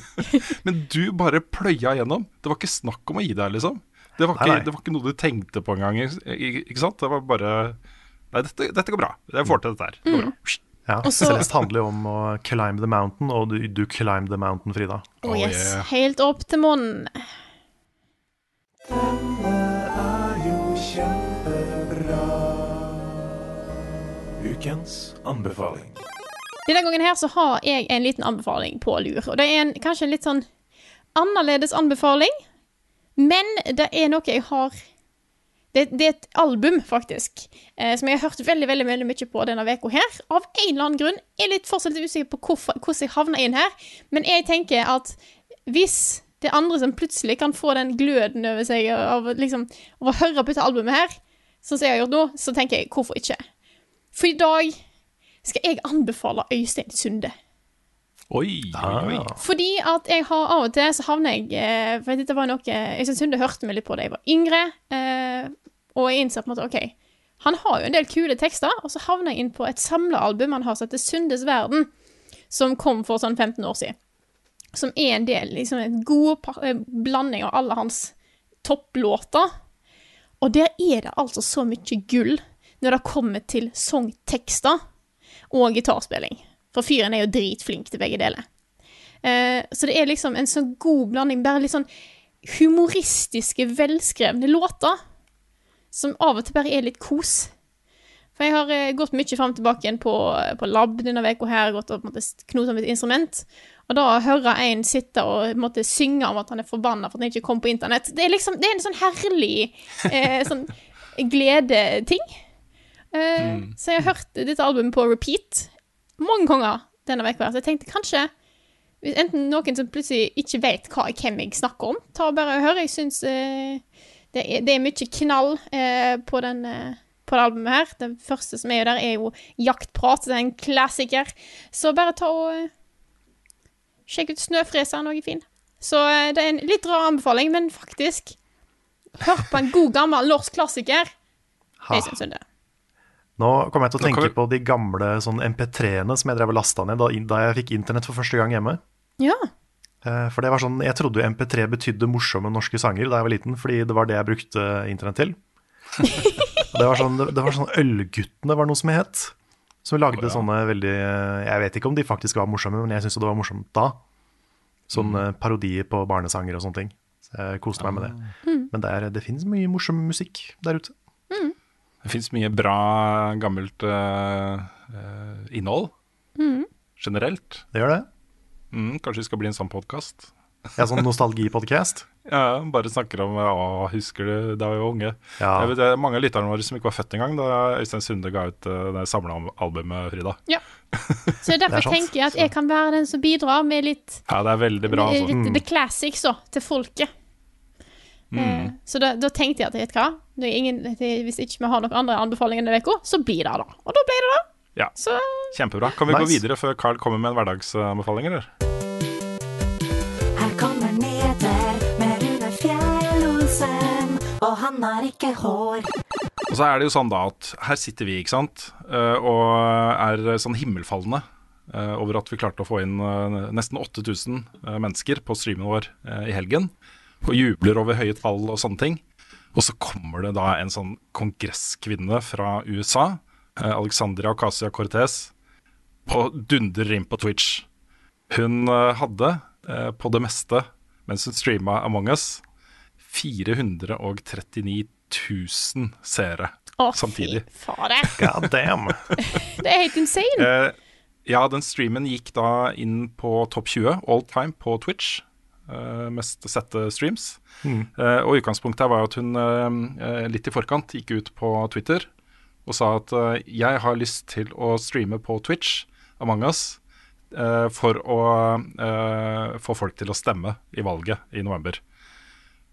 Men du bare pløya gjennom. Det var ikke snakk om å gi deg, liksom. Det var ikke, Nei, nei. Det var ikke noe du tenkte på engang. Ikke, sant? Det var bare Nei, dette, dette går bra. Jeg får til dette her. Det går bra. Ja, Celeste handler jo om å climb the mountain, og du, du climb the mountain, Frida. Oh, Oh, yes. yeah. Helt opp til månen. Ukens anbefaling. Denne gangen her så har jeg en liten anbefaling på lur. Og det er en, kanskje en litt sånn annerledes anbefaling, men det er noe jeg har Det, det er et album, faktisk, eh, som jeg har hørt veldig veldig, veldig mye på denne uka her. Av en eller annen grunn. Jeg er litt fortsatt usikker på hvorfor, hvordan jeg havna inn her, men jeg tenker at hvis det er andre som plutselig kan få den gløden over seg av, liksom, av å høre på dette albumet her, sånn som jeg har gjort nå, så tenker jeg hvorfor ikke? For i dag skal jeg anbefale Øystein Sunde. Oi, oi, oi. Ah. Fordi at jeg har av og til så havner jeg eh, For dette var noe Øystein Sunde hørte meg litt på da jeg var yngre, eh, og jeg innser på en måte OK, han har jo en del kule tekster, og så havner jeg inn på et samlealbum han har som heter Sundes verden, som kom for sånn 15 år siden. Som er en del, liksom en god eh, blanding av alle hans topplåter. Og der er det altså så mye gull når det kommer til sangtekster og gitarspilling. For fyren er jo dritflink til begge deler. Eh, så det er liksom en sånn god blanding, bare litt sånn humoristiske, velskrevne låter. Som av og til bare er litt kos. For jeg har eh, gått mye fram tilbake igjen på, på lab denne uka her, gått og knota med et instrument. Og da å høre en sitte og måtte synge om at han er forbanna for at han ikke kom på internett, det er liksom Det er en sånn herlig eh, sånn gledeting. Eh, Så jeg har hørt dette albumet på repeat mange ganger denne uka. Så jeg tenkte kanskje hvis enten noen som plutselig ikke vet hva, hvem jeg snakker om, ta og bare hør. Jeg syns eh, det, det er mye knall eh, på, den, eh, på det albumet her. Det første som er jo der, er jo Jaktprat. Det er en klassiker. Så bare ta og eh, sjekk ut Snøfreseren, noe fin. Så eh, det er en litt rar anbefaling, men faktisk Hør på en god, gammel norsk klassiker. Ha. Øystein Sunde. Nå kommer jeg til å tenke vi- på de gamle sånn MP3-ene som jeg drev og lasta ned da, da jeg fikk internett for første gang hjemme. Ja. Eh, For det var sånn, Jeg trodde jo MP3 betydde morsomme norske sanger da jeg var liten, fordi det var det jeg brukte internett til. det var sånn, det var sånn Ølguttene var noe som het. Som lagde sånne veldig Jeg vet ikke om de faktisk var morsomme, men jeg syntes det var morsomt da. Sånn mm. parodier på barnesanger og sånne ting. Så jeg koste meg med det. Men det, er, det finnes mye morsom musikk der ute. Det fins mye bra, gammelt uh, innhold. Generelt. Det gjør det. Mm, kanskje vi skal bli en sånn podkast? Ja, sånn nostalgipodcast. Ja, bare snakker om Å, husker du da vi var unge? Ja. Jeg vet, det mange av lytterne våre som ikke var født engang da Øystein Sunde ga ut uh, det samla albumet Frida. ja. Så derfor er tenker jeg at jeg kan være den som bidrar med litt, Ja, det er veldig bra. Altså. litt the classics så, til folket. Eh, så da, da tenkte jeg at vet du hva, ingen, hvis ikke vi har noen andre anbefalinger denne uka, så blir det da. Og da ble det det. Ja. Så Kjempebra. Kan vi gå videre før Carl kommer med en hverdagsanbefaling, eller? Her kommer nyheter med Rune Fjell-Olsen, og han har ikke hår. Og så er det jo sånn da at her sitter vi, ikke sant, eh, og er sånn himmelfallende eh, over at vi klarte å få inn eh, nesten 8000 eh, mennesker på streamen vår i helgen, og jubler over høye tall og sånne ting. Og så kommer det da en sånn kongresskvinne fra USA, eh, Alexandria Ocasio-Cortez, og dundrer inn på Twitch. Hun eh, hadde eh, på det meste, mens hun streama Among us, 439 000 seere oh, samtidig. fy fare. God damn. Det er helt insane. Eh, ja, den streamen gikk da inn på topp 20 all time på Twitch. Eh, mest sette streams. Eh, og utgangspunktet her var at hun eh, litt i forkant gikk ut på Twitter og sa at jeg har lyst til å streame på Twitch Among us eh, for å eh, få folk til å stemme i valget i november.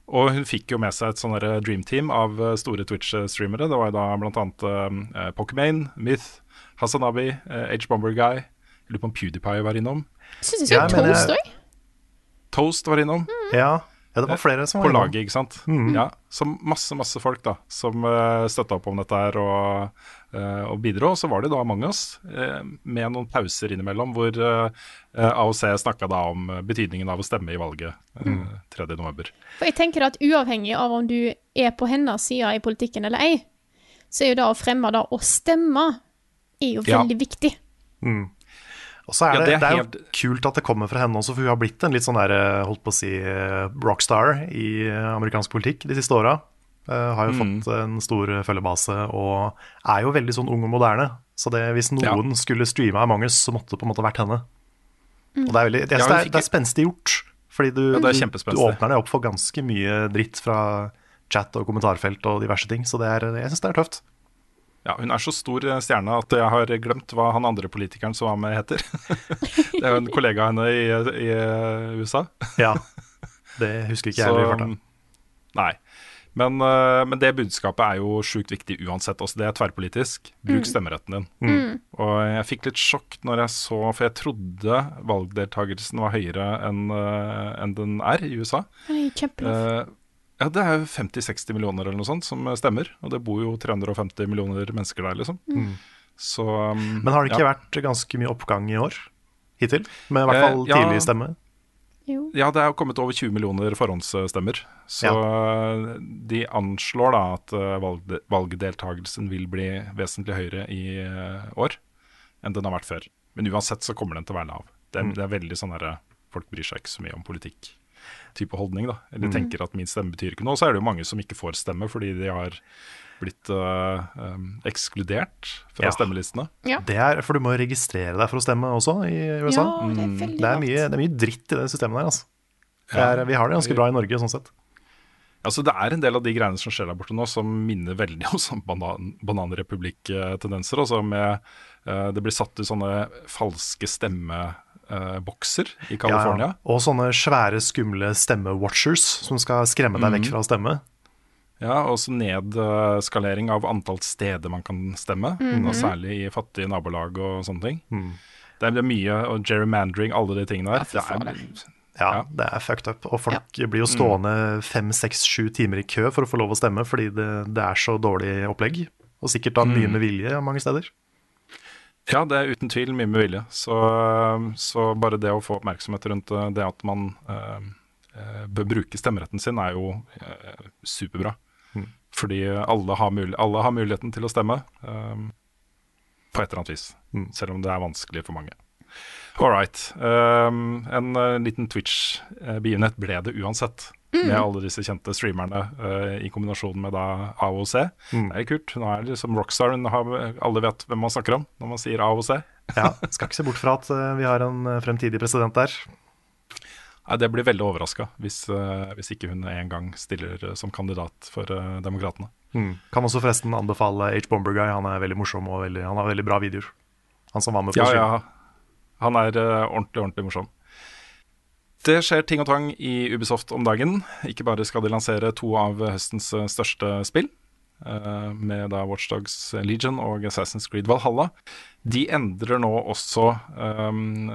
Og hun fikk jo med seg et sånn dream team av store Twitch-streamere. Det var jo da blant annet uh, Pokimane, Myth, Hasanabi, uh, H-Bomber Guy. Jeg lurer på om PewDiePie var innom. Syns jeg så Ja, men toast òg. Toast var innom. Ja, ja det var flere som På var innom. laget, ikke sant. Ja, Så masse, masse folk da som uh, støtta opp om dette her og, uh, og bidro. Og så var det da mange av oss, uh, med noen pauser innimellom, hvor uh, AOC snakka da om eh, betydningen av å stemme i valget uh, 3.11. For jeg tenker at uavhengig av om du er på hennes side i politikken eller ei, så er jo det å fremme det å stemme er jo Ja. veldig viktig. Og så er Ja, det, det er det er jo kult at det kommer fra henne også, for hun har blitt en litt sånn der, eh, holdt på å si, eh, rockstar i eh, amerikansk politikk de siste åra. Uh, har jo Mm. fått en stor følgebase og er jo veldig sånn ung og moderne. Så det, hvis noen skulle streame Among us, så måtte det på en måte vært henne. Og det er, veldig, det, Ja, det, er, fikk- det er spenstig gjort, fordi du, Ja, det er du, du åpner deg opp for ganske mye dritt fra chat og kommentarfelt og diverse ting. Så det er, jeg syns det er tøft. Ja, Hun er så stor eh, stjerne at jeg har glemt hva han andre politikeren som var med, heter. det er jo en kollega av henne i, i eh, USA. Ja, det husker ikke jeg heller i farta. Nei. Men, eh, men det budskapet er jo sjukt viktig uansett. Også det er tverrpolitisk. Bruk stemmeretten din. Og jeg fikk litt sjokk når jeg så For jeg trodde valgdeltakelsen var høyere enn enn den er i USA. Nei, kjempelov. Eh, ja, det er jo 50-60 millioner eller noe sånt som stemmer. Og det bor jo 350 millioner mennesker der, liksom. Så um, Men har det ikke ja. vært ganske mye oppgang i år hittil? Med i hvert Eh, fall ja. tidlig stemme? Jo. Ja, det er jo kommet over 20 millioner forhåndsstemmer. Så ja. de anslår da at valg, valgdeltagelsen vil bli vesentlig høyere i eh, år enn den har vært før. Men uansett så kommer den til å være lav. Det er, det er veldig sånn herre Folk bryr seg ikke så mye om politikk. Type holdning, da. Eller tenker at min stemme betyr ikke noe. Så er det jo mange som ikke får stemme fordi de har blitt øh, øh, ekskludert fra Ja. stemmelistene. Det er, for du må registrere deg for å stemme også i USA. Ja, det er veldig Det er, mye, det er mye dritt i det systemet der. Altså. Er, vi har det ganske bra i Norge sånn sett. Altså Det er en del av de greiene som skjer der borte nå, som minner veldig om sånn banan, bananrepublikk-tendenser. Altså med eh, Det blir satt ut sånne falske stemmebokser i California. Ja, ja. Og sånne svære, skumle stemme-watchers som skal skremme deg mm. vekk fra å stemme. Ja, og så nedskalering av antall steder man kan stemme. og Særlig i fattige nabolag og sånne ting. Mm. Det er mye og gerrymandering, alle de tingene der. Ja, det er Ja, Ja. det er fucked up. Og folk blir jo stående fem, seks, sju timer i kø for å få lov å stemme, fordi det, det er så dårlig opplegg. Og sikkert da mye med vilje mange steder. Ja, det er uten tvil mye med vilje. Så, så bare det å få oppmerksomhet rundt eh, det at man eh, eh, bør bruke stemmeretten sin, er jo superbra. Fordi alle har, alle har muligheten til å stemme, på et eller annet vis. Selv om det er vanskelig for mange. All right. Um, en liten Twitch-begivenhet ble det uansett. Med alle disse kjente streamerne uh, i kombinasjon med da AOC. Det er kult. Nå er det liksom Rockstar. har- Alle vet hvem man snakker om når man sier AOC. Ja, Skal ikke se bort fra at uh, vi har en eh, fremtidig president der. Nei, det blir veldig overraska hvis, uh, hvis ikke hun en gang stiller som kandidat for uh, Demokratene. Mm. Kan også forresten anbefale H. Bomber Guy. Han er veldig morsom og veldig, han har veldig bra videoer. Han som var med på Ja, stream. ja. Han er ordentlig, ordentlig morsom. Det skjer ting og tang i Ubisoft om dagen. Ikke bare skal de lansere to av høstens eh, største spill, eh, med da Watchdogs Legion og Assassin's Creed Valhalla. De endrer nå også um,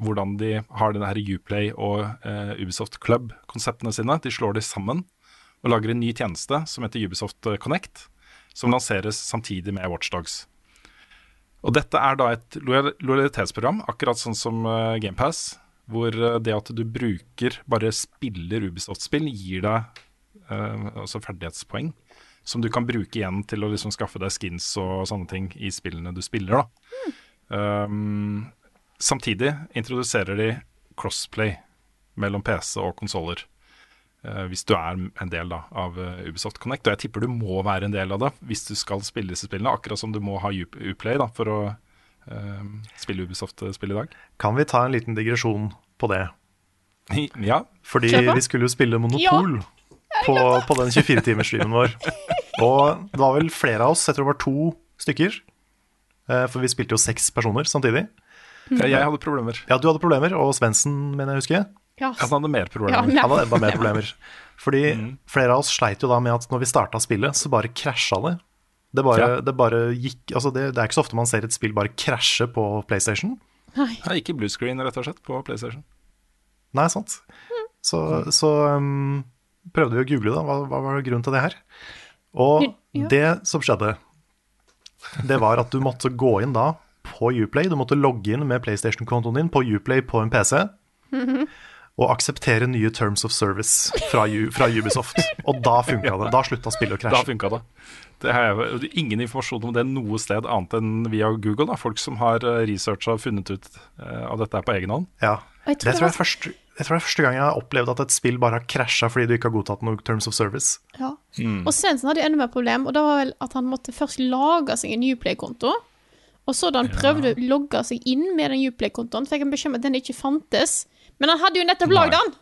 hvordan de har denne her Uplay og uh, Ubisoft Club-konseptene sine. De slår de sammen og lager en ny tjeneste som heter Ubisoft Connect, som lanseres samtidig med Watchdogs. Og dette er da et lojalitetsprogram, akkurat sånn som GamePass, hvor eh, det at du bruker, bare spiller Ubisoft-spill, gir deg eh, altså ferdighetspoeng som du kan bruke igjen til å liksom skaffe deg skins og sånne ting i spillene du spiller. da. Um, samtidig introduserer de crossplay mellom PC og konsoller. Uh, hvis du er en del da, av eh, Ubisoft Connect. Og jeg tipper du må være en del av det hvis du skal spille disse spillene. Akkurat som du må ha Uplay da, for å spille Ubisoft-spill i dag. Kan vi ta en liten digresjon på det? Ja, Fordi vi skulle jo spille Monopol på, på den 24-timersstreamen vår. Og det var vel flere av oss, jeg tror det var to stykker. eh, For vi spilte jo seks personer samtidig. jeg, jeg hadde problemer. Ja, du hadde problemer, og Svendsen, mener jeg å huske. Ja. Han hadde mer problemer. Ja, Han hadde enda mer problemer. Fordi flere av oss sleit jo da med at når vi starta spillet, så bare krasja det. Det bare, Ja. det bare gikk Altså, det, det er ikke så ofte man ser et spill bare krasje på PlayStation. Nei. Nei, ikke bluescreen, rett og slett, på PlayStation. Nei, sant. Så, så um, prøvde vi å google, da. Hva, hva var grunnen til det her? Og Ja. det som skjedde, det var at du måtte gå inn da på Uplay. Du måtte logge inn med PlayStation-kontoen din på Uplay på en PC. Og akseptere nye terms of service fra, U, fra Ubisoft. Og da funka det. Da slutta spillet å krasje. Da funka det. Det har jeg, er ingen informasjon om det noe sted annet enn via Google. Da. Folk som har researcha og funnet ut eh, av dette her på egen hånd. Ja. Jeg Det tror det tror jeg, er første, jeg tror det er første gang jeg har opplevd at et spill bare har krasja fordi du ikke har godtatt noe terms of service. Ja. Og Svendsen hadde enda mer problem, og det var vel at han måtte først lage seg en Uplay-konto. Og så da han prøvde å logge seg inn med den Uplay-kontoen, fikk han beskjed om at den ikke fantes. Men han hadde jo nettopp lagd den!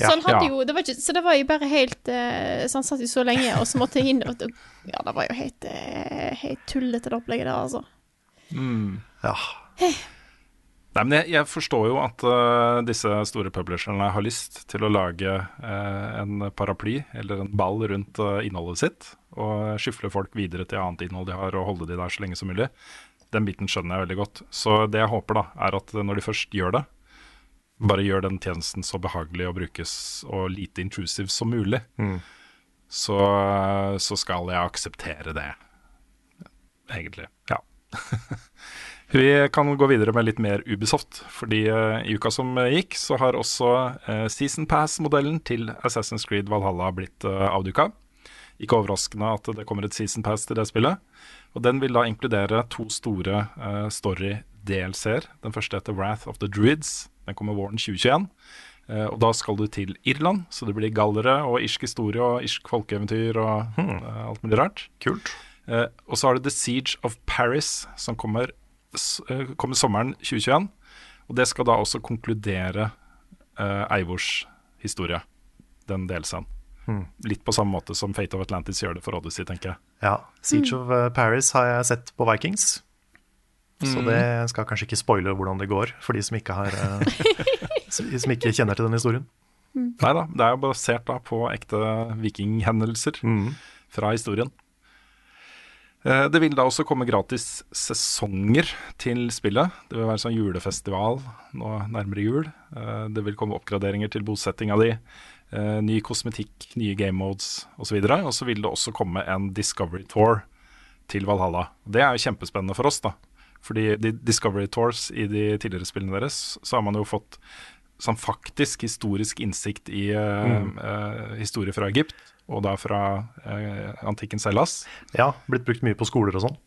Ja, så, han hadde ja. jo, det var ikke, så det var jo bare helt eh, Så han satt jo så lenge, og så måtte jeg inn og Ja, det var jo helt, eh, helt tullete, det opplegget der, altså. Ja. Nei, men jeg, jeg forstår jo at uh, disse store publisherne har lyst til å lage uh, en paraply eller en ball rundt uh, innholdet sitt, og skyfle folk videre til annet innhold de har, og holde de der så lenge som mulig. Den biten skjønner jeg veldig godt. Så det jeg håper, da, er at når de først gjør det, bare gjør den tjenesten så behagelig å brukes og lite intrusive som mulig, så, så skal jeg akseptere det. Egentlig. Ja. Vi kan gå videre med litt mer Ubisoft, fordi eh, i uka som eh, gikk, så har også eh, Season Pass-modellen til Assassin's Creed Valhalla blitt uh, avduka. Ikke overraskende at det kommer et Season Pass til det spillet. Og Den vil da inkludere to store uh, story-DLC-er. Den første heter Wrath of the Druids. Den kommer våren 2021. Eh, og da skal du til Irland, så det blir gallere og irsk historie og irsk folkeeventyr og hmm. alt mulig rart. Kult. Eh, og så har du The Siege of Paris, som kommer, eh, kommer sommeren 2021. Og det skal da også konkludere eh, Eivors historie, den delscenen. Litt på samme måte som Fate of Atlantis gjør det for Odyssey, tenker jeg. Ja. Siege of uh, Paris har jeg sett på Vikings. Så det skal kanskje ikke spoile hvordan det går for de som ikke, har, uh, som ikke kjenner til den historien. Nei da, det er jo basert da på ekte vikinghendelser fra historien. Eh, Det vil da også komme gratis sesonger til spillet. Det vil være sånn julefestival nå nærmere jul. Eh, Det vil komme oppgraderinger til bosettinga di. eh, Ny kosmetikk, nye game modes osv. Og så vil det også komme en Discovery Tour til Valhalla. Det er jo kjempespennende for oss, da. Fordi de Discovery Tours i de tidligere spillene deres, så har man jo fått sånn faktisk historisk innsikt i mm. uh, historie fra Egypt, og da fra uh, antikkens Hellas. Ja, blitt brukt mye på skoler og sånn.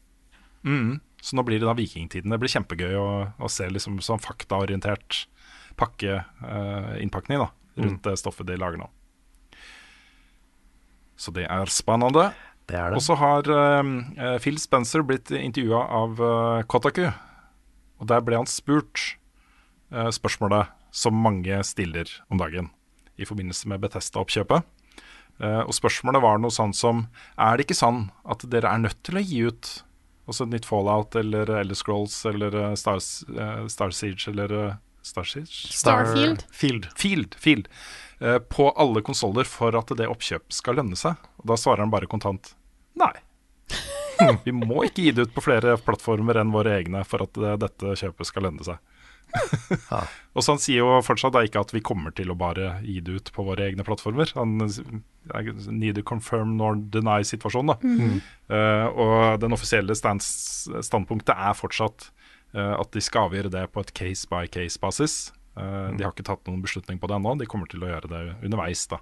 Mm. Så nå blir det da vikingtiden. Det blir kjempegøy å, å se liksom sånn faktaorientert pakke, uh, innpakning da, rundt det stoffet de lager nå. Så det er spennende. Det er Og så har uh, Phil Spencer blitt intervjua av uh, Kotaku. Og der ble han spurt uh, spørsmålet som mange stiller om dagen i forbindelse med Betesta-oppkjøpet. Eh, og spørsmålet var noe sånn som Er det ikke sånn at dere er nødt til å gi ut også et nytt Fallout eller Elder Scrolls eller Stars, eh, Star Siege eller Star Siege? Starfield. Field. Field, Field på alle konsoller for at det oppkjøp skal lønne seg. Og da svarer han bare kontant nei. Vi må ikke gi det ut på flere plattformer enn våre egne for at det, dette kjøpet skal lønne seg. Og så Han sier jo fortsatt da ikke at vi kommer til å bare gi det ut på våre egne plattformer. Han er neither confirm nor deny-situasjonen. da. Eh, og den offisielle stands, standpunktet er fortsatt uh, at de skal avgjøre det på et case by case-basis. Eh, De har ikke tatt noen beslutning på det ennå. De kommer til å gjøre det underveis. da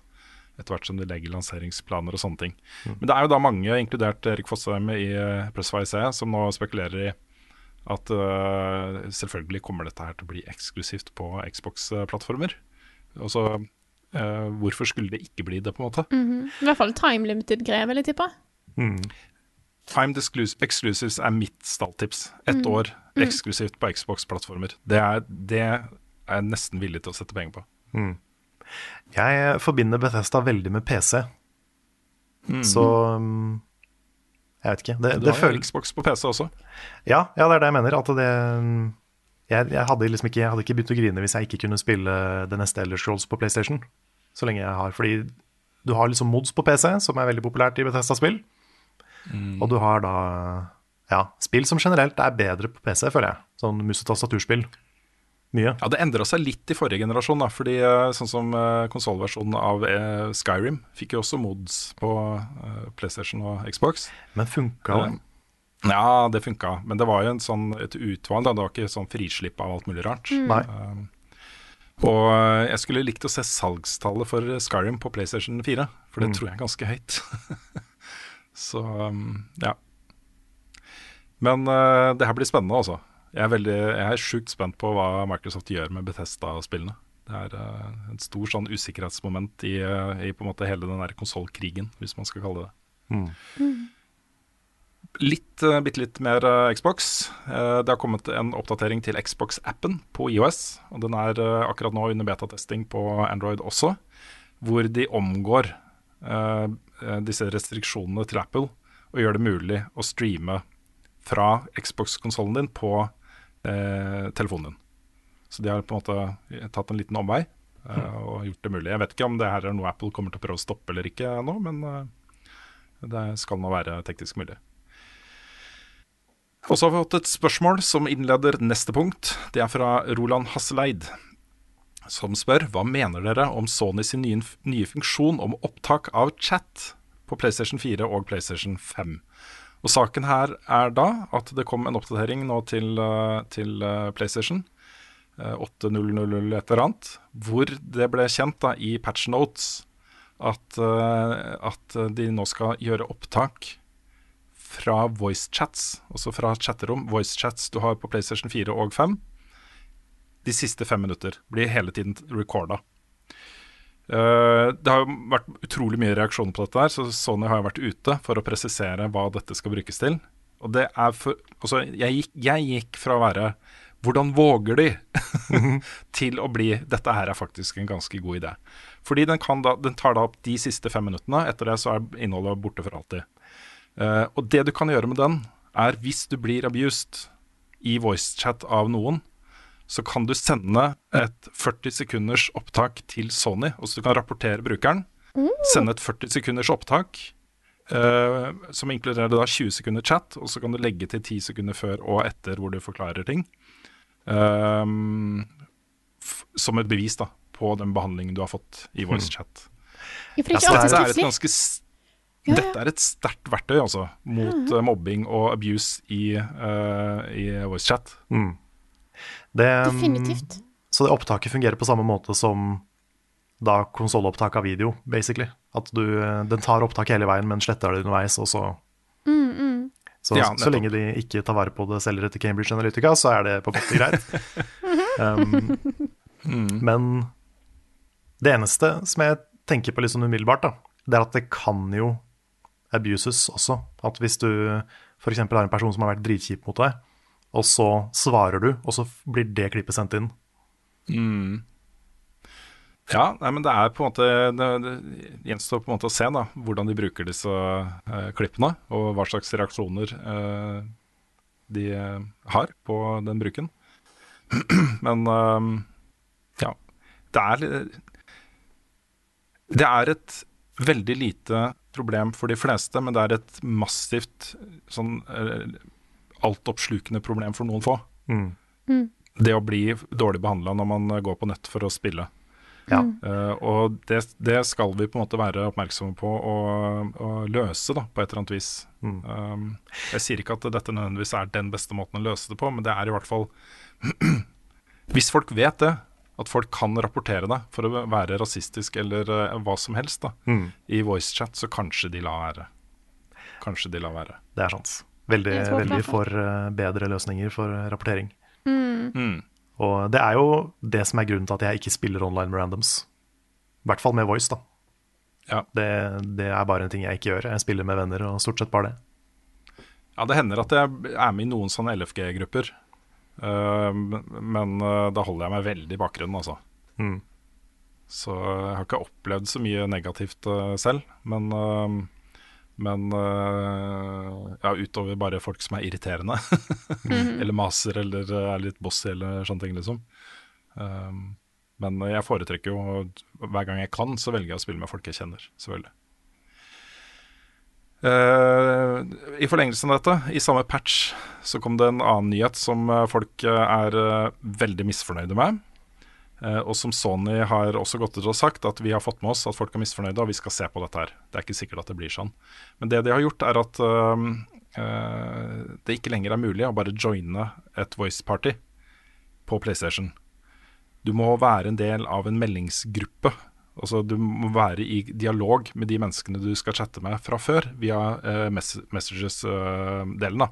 etter hvert som de legger lanseringsplaner og sånne ting. Men det er jo da mange, inkludert Erik Fossheim i uh, Pressway C, som nå spekulerer i at uh, selvfølgelig kommer dette her til å bli eksklusivt på Xbox-plattformer. Og så eh, hvorfor skulle det ikke bli det, på en måte? I hvert fall time limited-greier, vil jeg tippe. Timed exclus- exclusives er mitt stalltips. Ett år eksklusivt på Xbox-plattformer. Det, er- det er jeg nesten villig til å sette penger på. Jeg forbinder Bethesda veldig med PC. Så um, Jeg vet ikke. Det, Du det har jo Xbox på PC også. ja, ja, det er det jeg mener. At det um, jeg, jeg, hadde liksom ikke, jeg hadde ikke begynt å grine hvis jeg ikke kunne spille det neste Elder Scrolls på PlayStation. Så lenge jeg har Fordi du har liksom mods på PC, som er veldig populært i Bethesda-spill. Og du har da ja, spill som generelt er bedre på PC, føler jeg. Sånn mus- og tastaturspill. Mye. Ja, Det endra seg litt i forrige generasjon. da, fordi eh, Sånn som uh, konsollversjonen av eh, Skyrim fikk jo også mods på eh, PlayStation og Xbox. Men funka det? Ja, det funka, men det var jo en sånn, et utvalg. da, Det var ikke sånn frislipp av alt mulig rart. Nei. Og eh, jeg skulle likt å se salgstallet for Skyrim på PlayStation 4, for det Mm. tror jeg er ganske høyt. Så ja. Men eh, det her blir spennende, altså. Jeg er, veldig, jeg er sjukt spent på hva Microsoft gjør med Bethesda-spillene. Det er uh, et stort sånn usikkerhetsmoment i, uh, i på en måte hele den der konsollkrigen, hvis man skal kalle det det. Litt, uh, bitte litt mer uh, Xbox. Eh, det har kommet en oppdatering til Xbox-appen på IOS. Og den er eh, akkurat nå under betatesting på Android også. Hvor de omgår eh, eh, disse restriksjonene til Apple og gjør det mulig å streame fra Xbox-konsollen din på eh, telefonen din. Så de har på en måte tatt en liten omvei eh, og gjort det mulig. Jeg vet ikke om det her er noe Apple kommer til å prøve å stoppe eller ikke nå, men eh, det skal nå være teknisk mulig. Og så har vi fått et spørsmål som innleder neste punkt. Det er fra Roland Hasseleid, som spør hva mener dere om Sony sin nye, nye funksjon om opptak av chat på PlayStation 4 og PlayStation 5. Og Saken her er da at det kom en oppdatering nå til, eh, til eh, PlayStation. eh, 8.0.0 et eller annet, hvor det ble kjent da i patch notes at, eh, at de nå skal gjøre opptak fra voicechats, altså fra chatterom, voicechats du har på PlayStation 4 og 5. De siste fem minutter blir hele tiden recorda. Eh, det har jo vært utrolig mye reaksjoner på dette, her, så Sony har jo vært ute for å presisere hva dette skal brukes til. Og det er for, altså, jeg, gikk, jeg gikk fra å være 'hvordan våger de?' til å bli 'dette her er faktisk en ganske god idé'. Fordi den, da, den tar da opp de siste fem minuttene. Etter det så er innholdet borte for alltid. Uh, og det du kan gjøre med den, er hvis du blir abused i voicechat av noen, så kan du sende et 40 sekunders opptak til Sony. Og så du kan rapportere brukeren. Sende et 40 sekunders opptak eh, som inkluderer da 20 sekunder chat, og så kan du legge til 10 sekunder før og etter hvor du forklarer ting. Um, f som et bevis da på den behandlingen du har fått i chat. er Så ikke alltid dette er et ganske Ja, ja. Dette er et sterkt verktøy altså, mot eh, mobbing og abuse i, uh, i voicechat. Mm. Det, um, Definitivt. Så det opptaket fungerer på samme måte som da konsollopptak av video, basically. At du, eh, den tar opptak hele veien, men sletter det underveis, og så Så, Ja, så lenge de ikke tar vare på det selger etter Cambridge Analytica, så er det på en måte greit. um, Men det eneste som jeg tenker på litt sånn umiddelbart, da, det er at det kan jo abuses også. At hvis du f.eks. har en person som har vært dritkjip mot deg, og så svarer du, og så blir det klippet sendt inn. Ja, nei, men det er på en måte Det, det gjenstår på en måte å se da hvordan de bruker disse eh, klippene, og hva slags reaksjoner eh, de eh, har på den bruken. men eh, ja. Det er Det er et veldig lite problem for de fleste, men det er et massivt sånn eh, altoppslukende problem for noen få. Mm. Det å bli dårlig behandla når man eh, går på nett for å spille. Ja. Uh, og det, det skal vi på en måte være oppmerksomme på å og løse da, på et eller annet vis. Mm. Um, jeg sier ikke at dette nødvendigvis er den beste måten å løse det på, men det er i hvert fall Hvis folk vet det, at folk kan rapportere det for å være rasistisk eller uh, hva som helst da, Mm. i voicechat, så kanskje de lar være. Kanskje de lar være. Det er sant. Veldig, veldig for eh, bedre løsninger for eh, rapportering. Mm. Og det er jo det som er grunnen til at jeg ikke spiller online med randoms. I hvert fall med voice, da. Ja. Det, det er bare en ting jeg ikke gjør. Jeg spiller med venner og stort sett bare det. Ja, det hender at jeg er med i noen sånne LFG-grupper. Eh, men da holder jeg meg veldig i bakgrunnen, altså. Mm. Så jeg har ikke opplevd så mye negativt selv. Men, men eh, ja, utover bare folk som er irriterende. eller maser eller eh, er litt bossy eller sånne ting, liksom. Um, men jeg foretrekker jo Hver gang jeg kan, så velger jeg å spille med folk jeg kjenner. Selvfølgelig. Uh, I forlengelsen av dette, i samme patch, så kom det en annen nyhet som folk er veldig misfornøyde med. Eh, og som Sony har også gått ut og sagt, at vi har fått med oss at folk er misfornøyde, og vi skal se på dette her. Det er ikke sikkert at det blir sånn. Men det de har gjort, er at eh, det ikke lenger er mulig å bare joine et voice party på PlayStation. Du må være en del av en meldingsgruppe. Altså Du må være i dialog med de menneskene du skal chatte med fra før, via eh, mess Messages-delen. da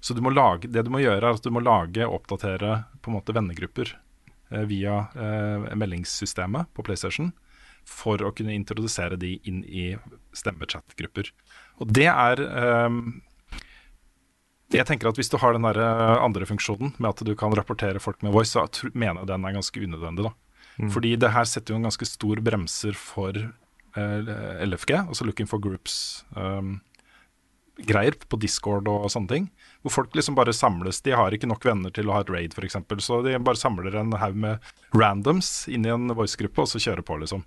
Så du lage, det du må gjøre, er at du må lage og oppdatere på en måte vennegrupper via eh, meldingssystemet på PlayStation for å kunne introdusere de inn i stemmechat-grupper. Og det er eh, jeg tenker at Hvis du har den der eh, andre funksjonen med at du kan rapportere folk med voice, så mener jeg den er ganske unødvendig. da. Fordi det her setter jo en ganske stor bremser for eh, LFG, altså Looking for Groups. Um, greier på Discord og sånne ting. Hvor folk liksom bare samles. De har ikke nok venner til å ha et raid, f.eks. Så de bare samler en haug med randoms inn i en voice-gruppe, og så kjører på, liksom.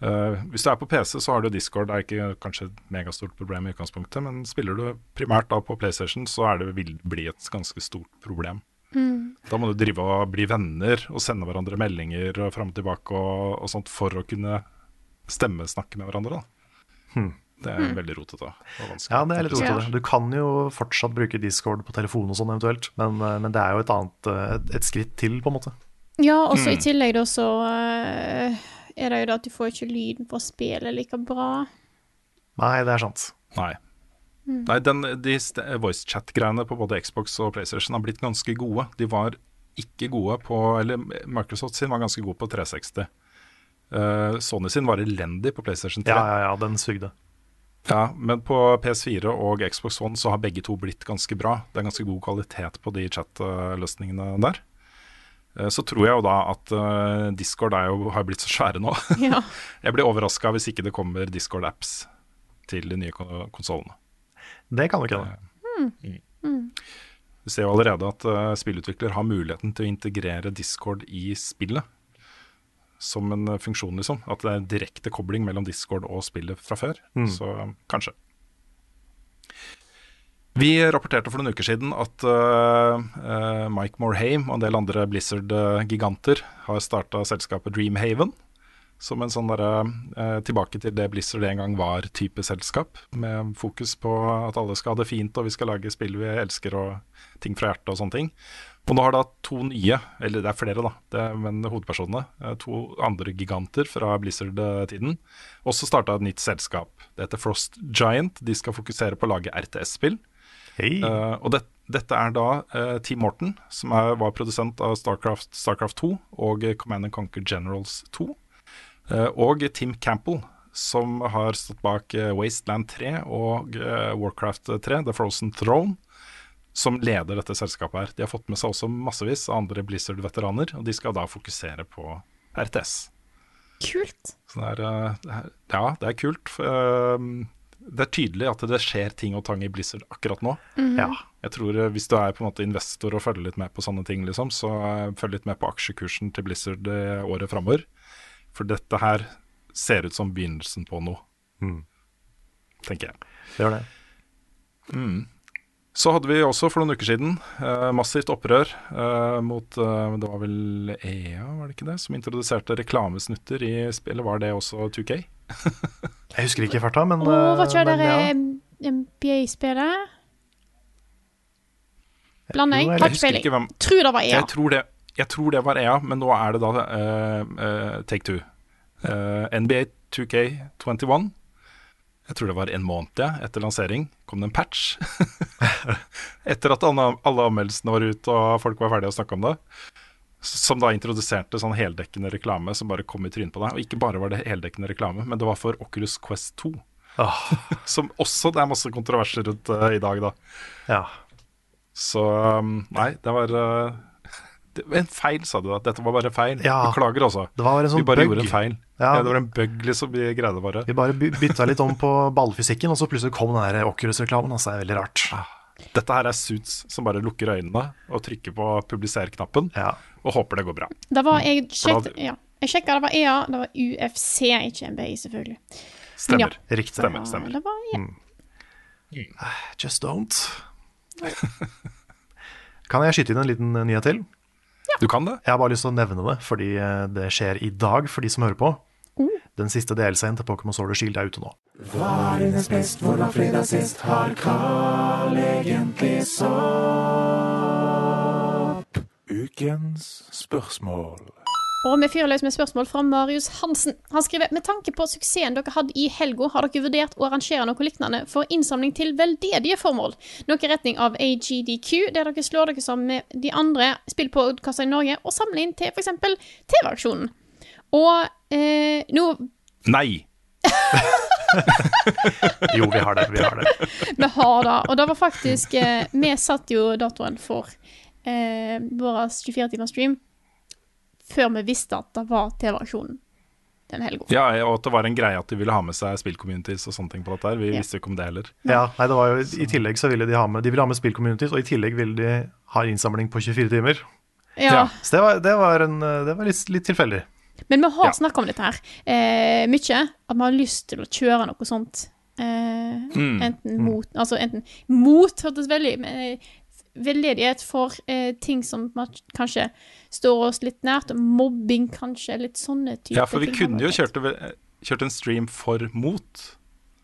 Eh, hvis du er på PC, så har du Discord. Det er ikke kanskje et megastort problem i utgangspunktet, men spiller du primært da på PlayStation, så er det vil bli et ganske stort problem. Da må du drive og bli venner og sende hverandre meldinger og fram og tilbake og, og sånt for å kunne stemmesnakke med hverandre. Da. Det er veldig rotete og vanskelig. Ja, det er litt rotete. Du kan jo fortsatt bruke Discord på telefon og sånn eventuelt, men, eh, men det er jo et annet eh, et, et skritt til, på en måte. Ja, og så i tillegg da så eh, er det jo det at du får ikke lyden på spillet like bra. Nei, det er sant. Nei. Nei, den, de st- voice-chat-greiene på både Xbox og PlayStation har blitt ganske gode. De var ikke gode på Eller Microsoft sin var ganske god på 360. Uh, Sony sin var elendig på PlayStation 3. Ja, ja, ja, den sugde. Ja, men på PS4 og Xbox One så har begge to blitt ganske bra. Det er ganske god kvalitet på de chat-løsningene der. Eh, Så tror jeg jo da at eh, Discord er jo, har blitt så svære nå. Ja. Jeg blir overraska hvis ikke det kommer Discord-apps til de nye kon- konsollene. Det kan nok hende. Vi ser jo allerede at uh, spillutvikler har muligheten til å integrere Discord i spillet. Som en eh, funksjon, liksom. At det er en direkte kobling mellom Discord og spillet fra før. Så kanskje. Vi rapporterte for noen uker siden at eh, eh, Mike Morhaime og en del andre Blizzard-giganter har starta selskapet Dreamhaven. Som en sånn derre uh, tilbake til det Blizzard en gang var-type selskap. Med fokus på at alle skal ha det fint, og vi skal lage spill vi elsker og ting fra hjertet og sånne ting. Og nå har da to nye, eller det er flere, da, det, men hovedpersonene, eh, to andre giganter fra Blizzard-tiden, også starta et nytt selskap. Det heter Frost Giant. De skal fokusere på å lage RTS-spill. Hey. Uh, og det, dette er da uh, Team Morton, som er, var produsent av Starcraft, Starcraft 2 og eh, Command and Conquer Generals 2. Uh, og Tim Campbell, som har stått bak eh, Wasteland 3 og eh, Warcraft 3, The Frozen Throne, som leder dette selskapet her. De har fått med seg også massevis av andre Blizzard-veteraner, og de skal da fokusere på RTS. Kult. Så det er, eh, det er, ja, det er kult. eh, Det er tydelig at det skjer ting og tang i Blizzard akkurat nå. Ja. Jeg tror eh, Hvis du er på en måte investor og følger litt med på sånne ting, liksom, så følg litt med på aksjekursen til Blizzard året framover. For dette her ser ut som begynnelsen på noe, Mm. tenker jeg. Det gjør det. Så hadde vi også for noen uker siden eh, massivt opprør eh, mot eh, Det var vel EA, var det ikke det? Som introduserte reklamesnutter i spillet. Var det også 2K? Jeg husker ikke i farta, men, Og hva kjører tror dere ja. NBA-spillet? Blander jeg? Har ikke peiling. Tror det var EA. Jeg, tror det, jeg tror det var EA, men nå er det da eh, eh, Take Two. Eh, NBA 2K21. Jeg tror det var en måned ja, etter lansering. Kom det en patch. etter at alle, anmeldelsene var ute og folk var ferdige å snakke om det. Som da introduserte sånn heldekkende reklame som bare kom i trynet på deg. Og ikke bare var det heldekkende reklame, men det var for Oculus Quest 2. Åh, Som også det er masse kontroverser rundt uh, i dag, da. ja. Så um, nei, det var uh, det var En feil, sa du da. Dette var bare feil. Ja. Beklager også. Det var en sånn vi bare bug. gjorde en feil. Ja. Ja. det var en bug, liksom. Vi greide bare. Vi bare bytta litt om på ballfysikken, og så plutselig kom den Oculus-reklamen. Altså, det er veldig rart. Dette her er suits som bare lukker øynene og trykker på publiser-knappen Ja. og håper det går bra. Det var, jeg sjekket, ja. Jeg sjekket, det var EA, det var UFC, ikke NBA, selvfølgelig. Stemmer. Riktig. Stemmer, stemmer. Det var EA. Just don't. Kan jeg skyte inn en liten nyhet til? Du kan det? Jeg har bare lyst til å nevne det, fordi eh, det skjer i dag for de som hører på. Den siste DLC-en til Pokémon Sword og Shield er ute nå. Og vi fyrer løs med spørsmål fra Marius Hansen. Han skriver med tanke på suksessen dere hadde i helga, har dere vurdert å arrangere noe lignende for innsamling til veldedige formål? Noe i retning av AGDQ, der dere slår dere sammen med de andre spillpodkaster i Norge og samler inn til f.eks. TV-aksjonen. Og eh, nå Nei. Jo, vi har det. Vi har det. Vi har det. Og det var faktisk eh, Vi satt jo datoen for eh, vår 24-timers stream før vi visste at det var TV-aksjonen den helga. Ja, og at det var en greie at de ville ha med seg spillcommunities og sånne ting på dette her. Vi Ja. visste jo ikke om det heller. Ja, nei, det var jo, I tillegg så ville de ha med De ville ha med spillcommunities, og i tillegg ville de ha innsamling på 24 timer. Ja. Ja. Så det var, det var, en, det var litt, litt tilfeldig. Men vi har Ja. snakka om dette her eh, mye. At vi har lyst til å kjøre noe sånt. Eh, Mm. Enten mot Altså enten mot, hørtes veldig men, eh, Veldedighet for eh, ting som kanskje står oss litt nært. Mobbing, kanskje. Litt sånne typer Ja, for vi kunne jo kjørt, kjørt en stream for mot.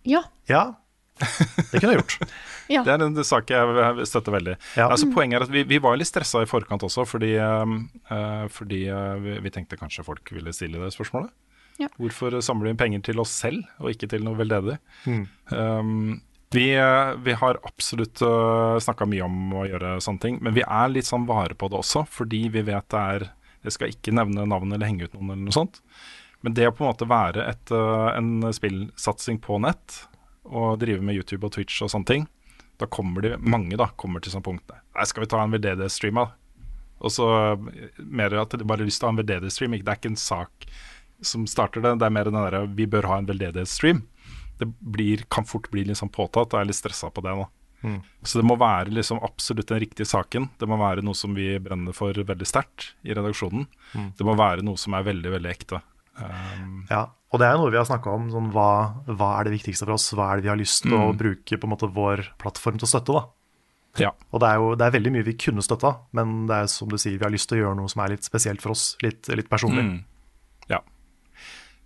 Ja. Ja, det kunne jeg gjort. ja. Det er en sak jeg støtter veldig. Ja. Altså, poenget er at vi, vi var litt stressa i forkant også, fordi, eh, fordi uh, vi, vi tenkte kanskje folk ville stille det spørsmålet. Ja. Hvorfor samler vi inn penger til oss selv, og ikke til noe veldedig? Mm. Um, vi, eh, vi har absolutt uh, snakka mye om å gjøre sånne ting, men vi er litt sånn vare på det også, fordi vi vet det er Jeg skal ikke nevne navn eller henge ut noen eller noe sånt, men det å på en måte være et, uh, en spillsatsing på nett, og drive med YouTube og Twitch og sånne ting, da kommer de, mange da, kommer til sånn punkt Nei, skal vi ta en VDD-stream, da? Og så eh, mer at de bare har lyst til å ha en VDD-stream. Det er ikke en sak som starter det, det er mer den derre vi bør ha en veldedig-stream. Det blir, kan fort bli sånn påtatt, og jeg er litt stressa på det nå. Så det må være liksom absolutt den riktige saken. Det må være noe som vi brenner for veldig sterkt i redaksjonen. Det må være noe som er veldig, veldig ekte. Um, Ja, og det er noe vi har snakka om. Sånn, hva, hva er det viktigste for oss? Hva er det vi har lyst til å bruke på en måte vår plattform til å støtte? da? ja. Og det er jo det er veldig mye vi kunne støtta, men det er som du sier, vi har lyst til å gjøre noe som er litt spesielt for oss. Litt, litt personlig. Mm. ja.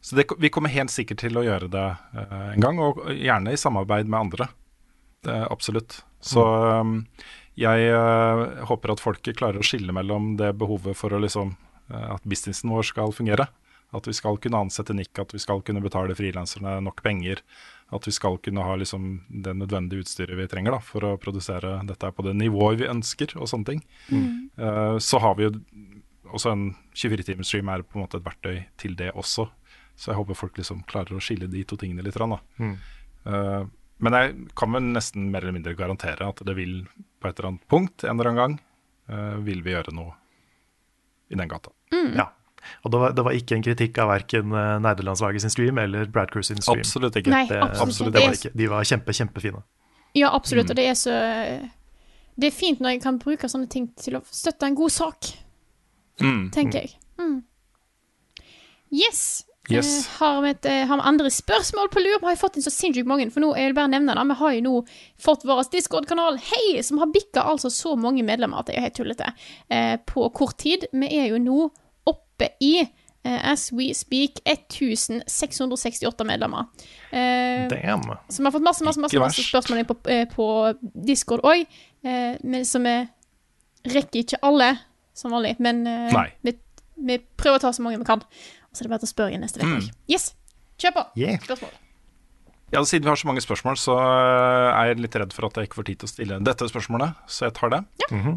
Så det, vi kommer helt sikkert til å gjøre det uh, en gang, og gjerne i samarbeid med andre. Det, absolutt. Så um, jeg uh, håper at folket klarer å skille mellom det behovet for å liksom uh, at businessen vår skal fungere. At vi skal kunne ansette Nick, at vi skal kunne betale frilanserne nok penger. At vi skal kunne ha liksom det nødvendige utstyret vi trenger da, for å produsere dette på det nivået vi ønsker, og sånne ting. Eh, så har vi jo også en 24-timers-stream er på en måte et verktøy til det også. Så jeg håper folk liksom klarer å skille de to tingene litt. grann, Da. Eh, men jeg kan vel nesten mer eller mindre garantere at det vil på et eller annet punkt en eller annen gang uh, vil vi gjøre noe i den gata. Ja. Og det var, det var ikke en kritikk av verken Nerdelandslaget sin stream eller Brad Crew sin stream. Absolutt ikke. Nei, Det, absolutt, det ikke. De var kjempe, kjempefine. Ja, absolutt. Og det er så Det er fint når jeg kan bruke sånne ting til å støtte en god sak, Mm. tenker jeg. Mm. Yes. Yes. Eh, har, vi et, eh, har vi andre spørsmål på lur? Vi har fått inn så sinnssykt mange. For nå, jeg vil bare nevne det, Vi har jo nå fått vår Discord-kanal, hei, som har bikka altså så mange medlemmer at det er helt tullete, eh, på kort tid. Vi er jo nå oppe i eh, as we speak 1668 medlemmer. Eh, Damn. så vi har fått masse, masse, masse, masse spørsmål på, eh, på Discord òg. Eh, men så vi rekker ikke alle, som vanlig. Men eh, vi, vi prøver å ta så mange vi kan. Og det er bare til å spørre igjen neste uke. Mm. Yes, kjør på! Yeah. Spørsmål. Ja, Siden vi har så mange spørsmål, så eh, er jeg litt redd for at jeg ikke får tid til å stille dette spørsmålet, så jeg tar det.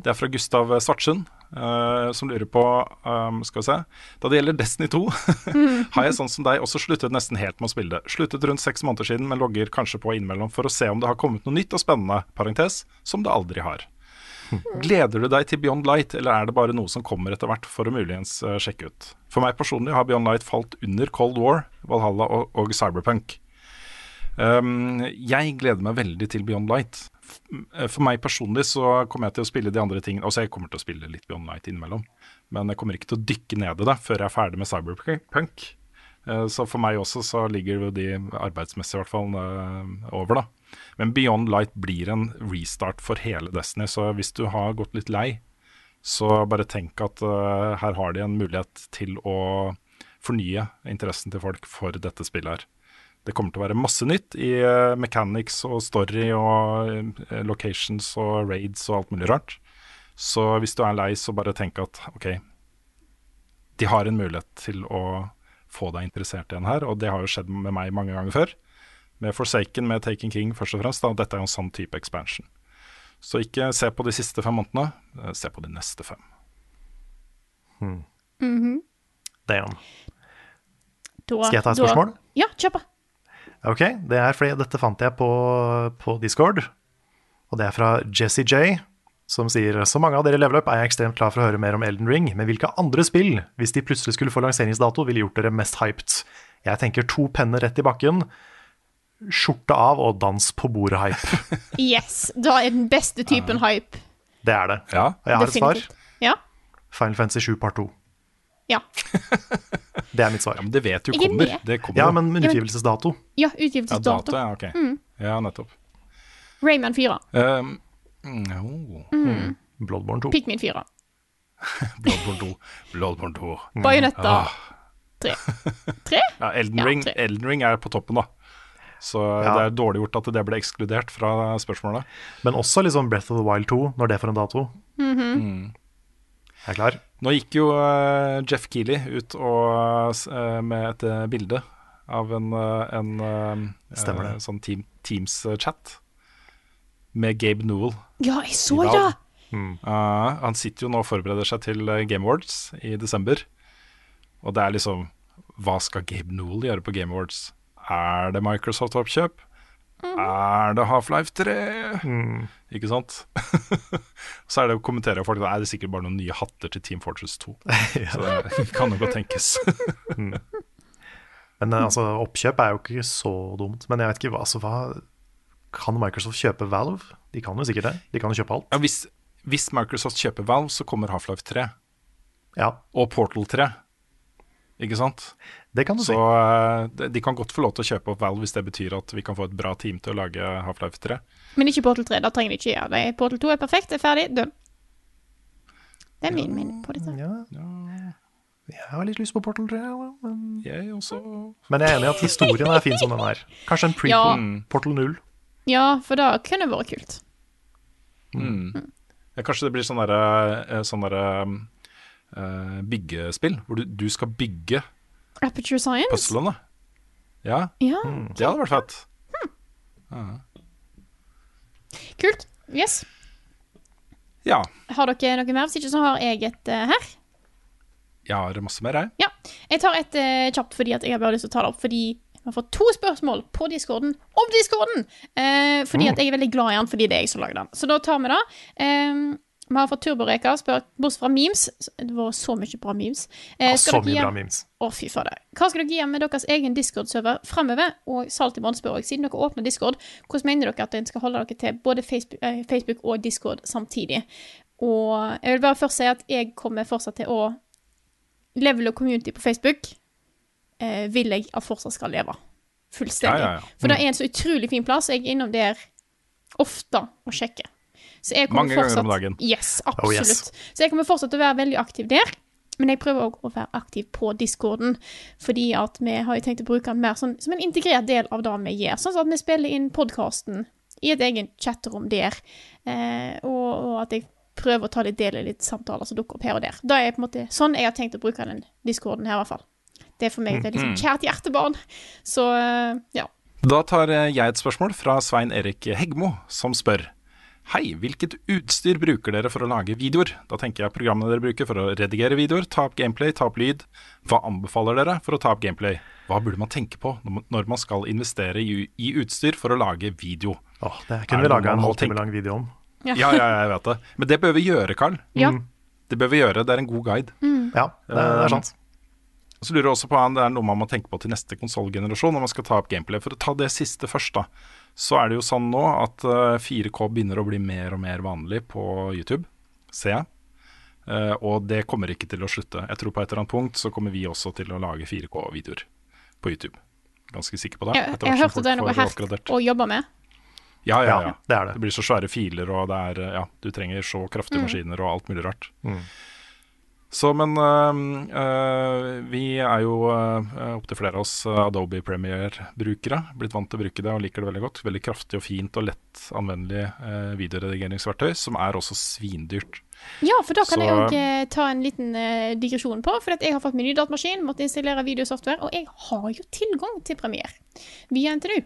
Det er fra Gustav Svartsund, uh, som lurer på um, Skal vi se Da det gjelder Destiny 2, har jeg sånn som deg også sluttet nesten helt med å spille det. Sluttet rundt seks måneder siden, men logger kanskje på innimellom for å se om det har kommet noe nytt og spennende, parentes, som det aldri har. Gleder du deg til Beyond Light, eller er det bare noe som kommer etter hvert for å muligens eh, sjekke ut? For meg personlig har Beyond Light falt under Cold War, Valhalla og, og Cyberpunk. Um, jeg gleder meg veldig til Beyond Light. Eh, For meg personlig så kommer jeg til å spille de andre tingene Altså jeg kommer til å spille litt Beyond Light innimellom, men jeg kommer ikke til å dykke ned i det før jeg er ferdig med Cyberpunk. Eh, Så for meg også så ligger jo de arbeidsmessig i hvert fall over, da. Men Beyond Light blir en restart for hele Destiny, så hvis du har gått litt lei, så bare tenk at uh, her har de en mulighet til å fornye interessen til folk for dette spillet her. Det kommer til å være masse nytt i uh, mechanics og story og uh, locations og raids og alt mulig rart. Så hvis du er lei, så bare tenk at OK, de har en mulighet til å få deg interessert igjen her, og det har jo skjedd med meg mange ganger før. Med Forsaken, med Taken King først og fremst, da, dette er jo en sånn type expansion. Så ikke se på de siste fem månedene, eh, se på de neste fem. Damn. Da, Skal jeg ta et da- spørsmål? Ja, kjør på. Ok, det er fordi dette fant jeg på, på Discord, og det er fra Jesse J, som sier Så mange av dere level up er jeg ekstremt klar for å høre mer om Elden Ring, men hvilke andre spill, hvis de plutselig skulle få lanseringsdato, ville gjort dere mest hyped? Jeg tenker to penner rett i bakken, skjorte av og dans på bordet-hype. Yes, da er den beste typen hype. Det er det. Ja, Og jeg har et svar. Ja. Final Fantasy 7 part 2. Ja. Det er mitt svar. ja men det vet du er kommer. Det kommer Ja, men utgivelsesdato. ja utgivelsesdato. Ja, ja, mm. Ja, nettopp. Rayman 4. Um, mm, oh. Bloodborne 2. Pikmin 4. Bloodborne 2. Bloodborne 2. Bajonetta Ah. 3. 3? Ja, Elden, Ja, Ring. Elden Ring er på toppen, da. Så Ja. det er dårlig gjort at det ble ekskludert fra spørsmålet. Men også liksom Breath of the Wild 2, når det får en dato. Mhm. Jeg er klar. Nå gikk jo eh, Jeff Keeley ut og, eh, med et eh, bilde av en, en sånn team, Teams-chat med Gabe Newell. Ja, jeg så det! Mm. Uh, han sitter jo nå og forbereder seg til Game Awards i desember. Og det er liksom Hva skal Gabe Newell gjøre på Game Awards? Er det Microsoft-oppkjøp? Er det Half-Life 3? Ikke sant? Så er det å kommentere folk Nei, det er sikkert bare noen nye hatter til Team Fortress 2. Så det kan jo godt tenkes. Men eh, altså, oppkjøp er jo ikke så dumt. Men jeg vet ikke hva, altså, hva Kan Microsoft kjøpe Valve? De kan jo sikkert det. De kan jo kjøpe alt. Ja, hvis, hvis Microsoft kjøper Valve, så kommer Half-Life 3 Ja, og Portal 3. Ikke sant? det kan du Så si. Så de- kan godt få lov til å kjøpe opp Valve hvis det betyr at vi kan få et bra team til å lage Half-Life 3. Men ikke Portal 3. Da trenger de ikke gjøre det. Portal 2 er perfekt, det er ferdig, dønn. Det er min mening på dette. Ja. Jeg har litt lyst på Portal 3, men Jeg også. Men jeg er enig i at historien er fin som den er. Kanskje en prequel. Ja. Portal 0. Ja, for da kunne det vært kult. Ja, kanskje det blir sånn derre eh, sånn derre, eh, byggespill, hvor du, du skal bygge Aperture Science? puzzlene. Ja, Ja, det hadde vært fett. kult. Yes. Ja. Har dere noe mer? Hvis ikke så har jeg et uh, her. Jeg har masse mer, jeg. Ja. Jeg tar et uh, kjapt fordi at jeg har bare lyst til å ta det opp. Fordi jeg har fått to spørsmål på discorden om discorden. Uh, fordi at jeg er veldig glad i den, fordi det er jeg som lager den. Så da tar vi det. Eh, vi har fått Turboreka spør, bortsett fra memes Det var så mye bra memes. Eh, skal så mye bra memes. Å, fy fader. Hva skal dere gjøre med deres egen Discord-server fremover? Og Saltimon spør også, siden dere åpner Discord, hvordan mener dere at en skal holde dere til både Facebook, eh, Facebook og Discord samtidig? Og jeg vil bare først si at jeg kommer fortsatt til å Level og community på Facebook eh, vil jeg at fortsatt skal leve. Fullstendig. Ja, ja, ja. For det er en så utrolig fin plass. Jeg er innom der ofte og sjekker. Så jeg kommer Mange ganger fortsatt, om dagen. Yes, Oh, yes. Så jeg kommer fortsatt til å være veldig aktiv der. Men jeg prøver òg å være aktiv på discorden, fordi at vi har jo tenkt å bruke den mer sånn, som en integrert del av det vi gjør. Sånn at vi spiller inn podkasten i et eget chatterom der, eh, og, og at jeg prøver å ta litt del i litt samtaler som dukker opp her og der. Da er på en måte sånn jeg har tenkt å bruke den discorden her, i hvert fall. Det er for meg et veldig sånn kjært hjertebarn. Så eh, ja. Da tar jeg et spørsmål fra Svein Erik Hegmo, som spør Hei, hvilket utstyr bruker dere for å lage videoer? Da tenker jeg programmene dere bruker for å redigere videoer, ta opp gameplay, ta opp lyd. Hva anbefaler dere for å ta opp gameplay? Hva burde man tenke på når man- skal investere i, utstyr for å lage video? Åh, det kunne vi laga en halvtime lang video om. Ja. Ja, ja, jeg vet det. Men det bør vi gjøre, Carl. ja. Det bør vi gjøre, det er en god guide. Ja, det, er sant. Og Så lurer jeg også på om det er noe man må tenke på til neste konsollgenerasjon når man skal ta opp gameplay. For å ta det siste først, da. Så er det jo sånn nå at eh, 4K begynner å bli mer og mer vanlig på YouTube, ser jeg. Eh, og det kommer ikke til å slutte. Jeg tror på et eller annet punkt så kommer vi også til å lage 4K-videoer på YouTube. Ganske sikker på det. Jeg, jeg hørte det er noe helt å jobbe med. Ja, ja, Ja, ja. det er det. Det blir så svære filer, og det er Ja, du trenger så kraftige maskiner og alt mulig rart. Så, men øh, øh, vi er jo uh, opptil flere av oss Adobe Premiere-brukere. Blitt vant til å bruke det og liker det veldig godt. Veldig kraftig og fint og lett anvendelig øh, videoredigeringsverktøy, som er også svindyrt. Ja, for da kan Så- jeg òg eh, ta en liten uh, digresjon på. For at jeg har fått min nye datamaskin, måtte installere videosoftware, og jeg har jo tilgang til Premiere via NTNU.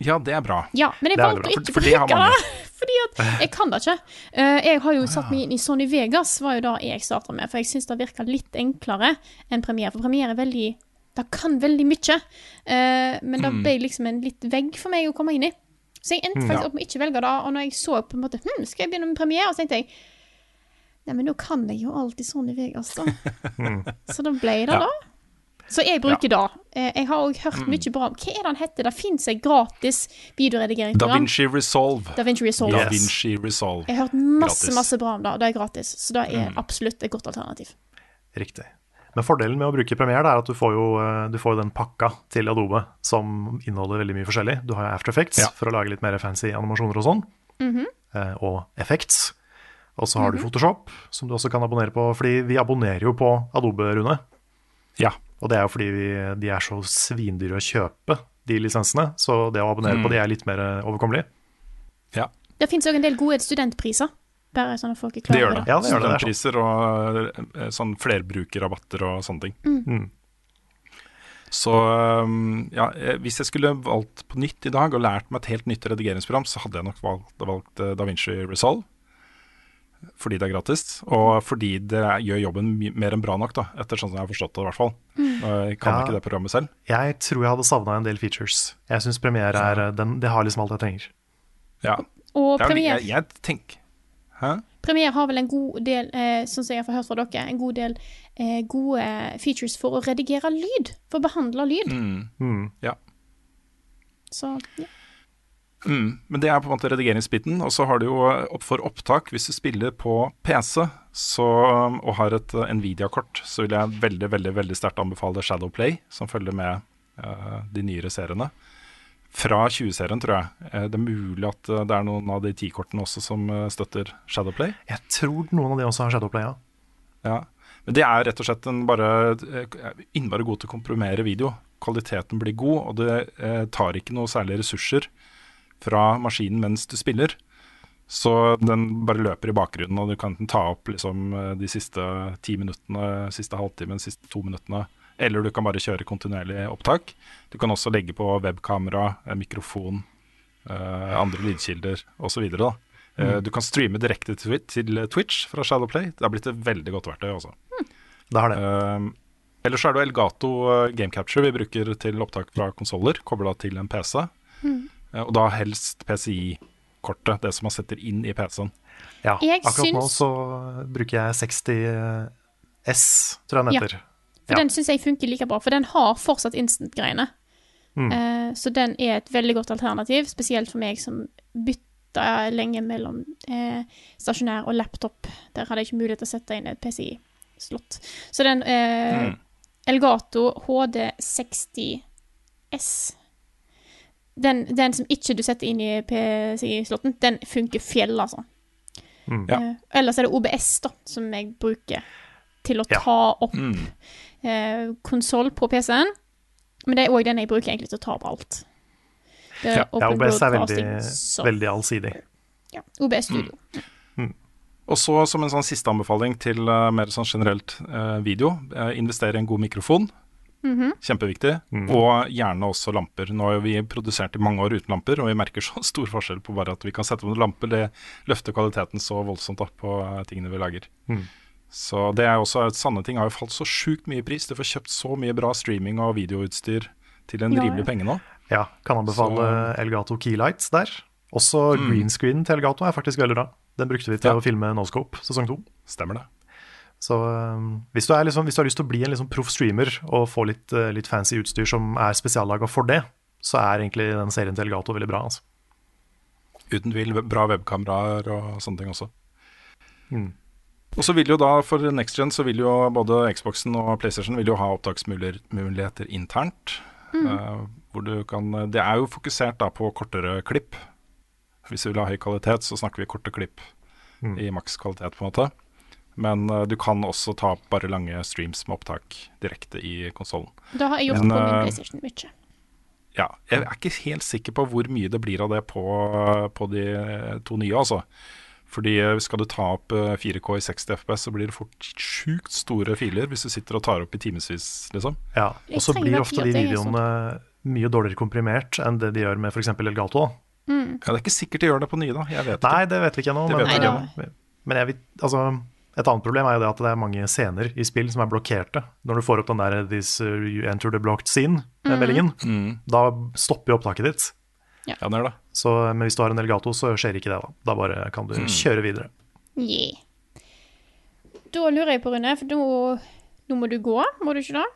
Ja, det er bra. Ja, men jeg Det valgte å ikke for det bruke det. Fordi at jeg kan det ikke. Eh, jeg har jo satt meg inn i Sony Vegas, var jo det jeg starta med. For jeg syns det virka litt enklere enn Premiere. For Premiere er veldig Det kan veldig mye. eh, men det ble liksom en litt vegg for meg å komme inn i. Så jeg endte faktisk opp med ikke velge det. Og når jeg så på en måte hm, Skal jeg begynne med Premiere? Og Så tenkte jeg Nei, men nå kan jeg jo alltid Sony Vegas, da. Så da ble det da. Så jeg bruker det. Eh, Jeg har òg hørt mye bra om Hva er det han heter? Det fins et gratis Da. Vinci Resolve. Da Vinci Resolve. Da Vinci Resolve. Jeg har hørt masse Gratis. masse bra om det, og det er gratis. Så det er absolutt et godt alternativ. Riktig. Men fordelen med å bruke Premiere er at du får jo eh, du får jo den pakka til Adobe som inneholder veldig mye forskjellig. Du har jo After Effects Ja. for å lage litt mer fancy animasjoner og sånn. eh, og Effects. Og så har du Photoshop, som du også kan abonnere på. Fordi vi abonnerer jo på Adobe, Rune. Ja. Og det er jo fordi vi, de er så svindyre å kjøpe, de lisensene. Så det å abonnere på de er litt mer eh, overkommelig. ja. Det fins òg en del gode studentpriser. Bare sånn at folk er klar gjør over det. det. Ja, det gjør det, er sant. Studentpriser og eh, sånn flerbrukerrabatter og sånne ting. Mm. Så um, ja, eh, hvis jeg skulle valgt på nytt i dag og lært meg et helt nytt redigeringsprogram, så hadde jeg nok valgt, valgt Da Vinci Resolve. Fordi det er gratis, og fordi det gjør jobben mer enn bra nok, da, etter sånn som jeg har forstått det, i hvert fall. Jeg kan Ja. ikke det programmet selv. Jeg tror jeg hadde savna en del features. Jeg syns Premiere er eh, den, det har liksom alt jeg trenger. Ja. Og er Premiere jeg, jeg tenker Hæ? Premiere har vel en god del, eh, sånn som jeg har hørt fra dere, en god del eh, gode features for å redigere lyd. For å behandle lyd. Mm. Mm. Ja. Så ja. Mm, men det er på en måte redigeringsbiten. Og så har du jo opp for opptak. Hvis du spiller på PC så, og har et eh, Nvidia-kort, så vil jeg veldig veldig, veldig sterkt anbefale Shadowplay, som følger med uh, de nyere seriene. Fra 20-serien, tror jeg. Eh, det er mulig at eh, det er noen av de 10-kortene også som eh, støtter Shadowplay. Jeg tror noen av de også har Shadowplay, ja. Ja. Men det er rett og slett en bare eh, innmari god til å komprimere video. Kvaliteten blir god, og det eh, tar ikke noe særlig ressurser fra maskinen mens du spiller. Så den bare løper i bakgrunnen, og du kan ta opp liksom, eh, de siste ti minuttene, siste halvtimen, siste to minuttene. Eller du kan bare kjøre kontinuerlig opptak. Du kan også legge på webkamera, eh, mikrofon, eh, andre lydkilder osv. Mm. Uh, du kan streame direkte til, til Twitch fra Shadowplay. Det har blitt et veldig godt verktøy. også. Det har det. Uh, ellers er det Elgato Game Capture vi bruker til opptak fra konsoller, kobla til en PC. Uh, og da helst PCI-kortet, det som man setter inn i PC-en. Ja, Jeg akkurat nå så bruker jeg 60 S, tror jeg den Ja. For Ja. den syns jeg funker like bra, for den har fortsatt instant-greiene. Mm. Eh, så den er et veldig godt alternativ, spesielt for meg som bytta lenge mellom eh, stasjonær og laptop. Der hadde jeg ikke mulighet til å sette inn et PCI-slott. Så den eh, Mm. Elgato HD60S den, den som ikke du setter inn i PCI-slotten, den funker fjell, altså. Mm. Ja. Uh, ellers er det OBS, da, som jeg bruker til å Ja. ta opp Mm. Uh, konsoll på PC-en. Men det er òg den jeg bruker egentlig til å ta opp alt. Det er Ja, Ja, OBS er veldig, så- veldig allsidig. Ja, OBS Studio. Og så som en sånn siste anbefaling til uh, mer sånn generelt eh, video, uh, investere i en god mikrofon. Mhm. Kjempeviktig. Mm. Og gjerne også lamper. Nå har jo vi produsert i mange år uten lamper, og vi merker så stor forskjell på bare at vi kan sette på noen lamper. Det løfter kvaliteten så voldsomt opp på eh, tingene vi lager. Mm. Så det er også Sanne ting har jo falt så sjukt mye i pris. Du får kjøpt så mye bra streaming og videoutstyr til en Ja, rimelig ja. penge nå. Ja, kan anbefale Elgato Keylights der. Også Mm. green screen til Elgato er faktisk veldig bra. Den brukte vi til Ja. å filme Noscope sesong to. Stemmer det. Så um, hvis, du er liksom, hvis du har lyst til å bli en liksom proff streamer og få litt, uh, litt fancy utstyr som er spesiallaga for det, så er egentlig den serien til Elgato veldig bra. Altså. Uten tvil bra webkameraer og sånne ting også. Mm. Og så vil jo da, for Next Gen, så vil jo både Xboxen og PlayStation vil jo ha opptaksmuligheter internt. eh, hvor du kan, det er jo fokusert da på kortere klipp. Hvis du vil ha høy kvalitet, så snakker vi korte klipp Mm. i maks kvalitet, på en måte. Men uh, du kan også ta opp bare lange streams med opptak direkte i konsollen. Da har jeg gjort Men, på min eh, PlayStation mye. Ja, jeg er ikke helt sikker på hvor mye det blir av det på, på de to nye, altså. Fordi eh, skal du ta opp eh, 4K i 60 FPS, så blir det fort sjukt store filer hvis du sitter og tar opp i timevis, liksom. Ja. Og så blir ofte de videoene mye dårligere komprimert enn det de gjør med f.eks. Elgato. Mm. Ja, Det er ikke sikkert de gjør det på nye, da. Jeg vet Nei, ikke. det vet vi ikke ennå. Men, men, men jeg vil, altså, et annet problem er jo det at det er mange scener i spill som er blokkerte. Når du får opp den der 'This uh, you enter the blocked scene'-meldingen, Mm. da stopper jo opptaket ditt. Ja, det er det. Så, men hvis du har en Elgato, så skjer ikke det. Da Da bare kan du kjøre videre. Yeah. Da lurer jeg på, Rune, for nå, nå må du gå, må du ikke det?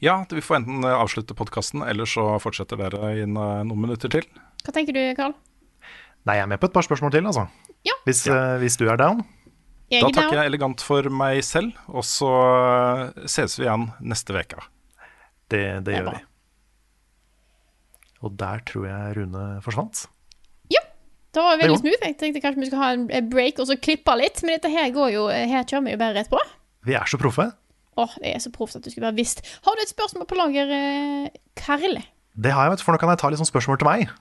Ja, vi får enten eh, avslutte podkasten, eller så fortsetter dere i eh, noen minutter til. Hva tenker du, Karl? Nei, jeg er med på et par spørsmål til, altså. Ja. Hvis, eh, hvis du er down. Jeg Da er takker jeg elegant for meg selv, og så eh, ses vi igjen neste uke. Det, det Det gjør vi. Og der tror jeg Rune forsvant. Ja, Det var veldig smooth. Jeg tenkte kanskje vi skulle ha en en break og så klippe litt, men dette her går jo Her kjører vi jo bare rett på. Vi er så proffe. Åh, det er så proft at du skulle være visst. Har du et spørsmål på lager, eh, Karl? Det har jeg, vet du, for nå kan jeg ta litt sånn spørsmål til meg.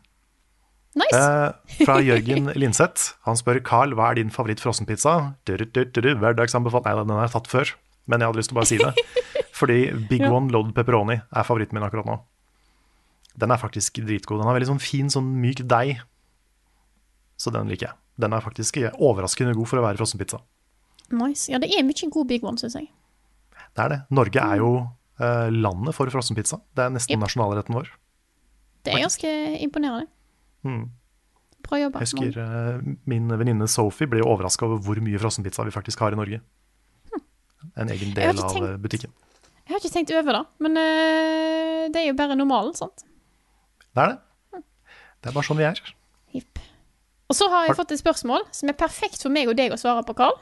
Nice. Eh, fra Jørgen Linseth. Han spør Carl, hva er din favoritt-frossenpizza? Hverdagsanbefalt Nei, den har jeg tatt før, men jeg hadde lyst til å bare si det. Fordi Big Ja. One Loaded Pepperoni er favoritten min akkurat nå. Den er faktisk dritgod. Den har veldig sånn fin, sånn myk deig. Så den liker jeg. Den er faktisk overraskende god for å være frossenpizza. nice. Ja, det er mye god big one, syns jeg. Det er det. Norge er jo eh, landet for frossenpizza. Det er nesten Yep. nasjonalretten vår. Det er ganske imponerende. Mm. Bra jobba. Jeg husker eh, min venninne Sophie ble overraska over hvor mye frossenpizza vi faktisk har i Norge. En egen del av tenkt- eh, butikken. Jeg har ikke tenkt over det, men eh, det er jo bare normalen, sant? Det er det. Det er bare sånn vi er. Hipp. Og så har jeg fått et spørsmål som er perfekt for meg og deg å svare på, Carl.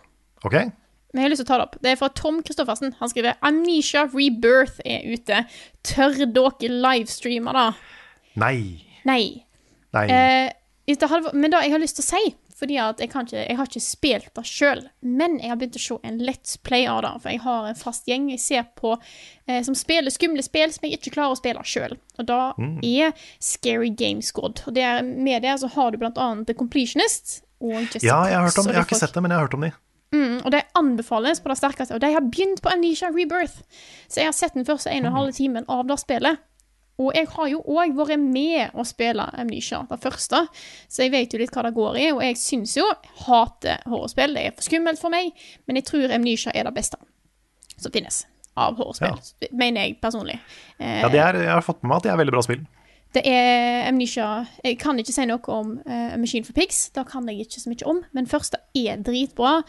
Okay. Men jeg har lyst til å ta det opp. Det er fra Tom Kristoffersen. Han skriver Amnesia Rebirth er ute. Tør dere livestreame, da? Nei. Nei. Nei. Eh, hadde, men det jeg har lyst til å si fordi at jeg, kan ikke, jeg har ikke spilt det sjøl, men jeg har begynt å se en Let's Play av det. For jeg har en fast gjeng jeg ser på eh, som spiller skumle spill som jeg ikke klarer å spille sjøl. Og da er Scary Game Squad. Og det er, med det så har du blant annet The Completionist og Ja, jeg har hørt om Jeg har ikke folk- sett det, men jeg har hørt om de. Mm, og de anbefales på det sterkeste. Og de har begynt på Amnesia Rebirth. Så jeg har sett den første en og en halv timen av det spillet. Og jeg har jo òg vært med å spille Amnesia, det første, så jeg vet jo litt hva det går i. Og jeg syns jo hater horrorspill. Det er for skummelt for meg, men jeg tror Amnesia er det beste som finnes av horrorspill. Mener jeg personlig. Eh, Ja, det er, Jeg har fått med meg at det er veldig bra spill. det er Amnesia Jeg kan ikke si noe om uh, Machine for Pigs. Det kan jeg ikke så mye om. Men første er dritbra.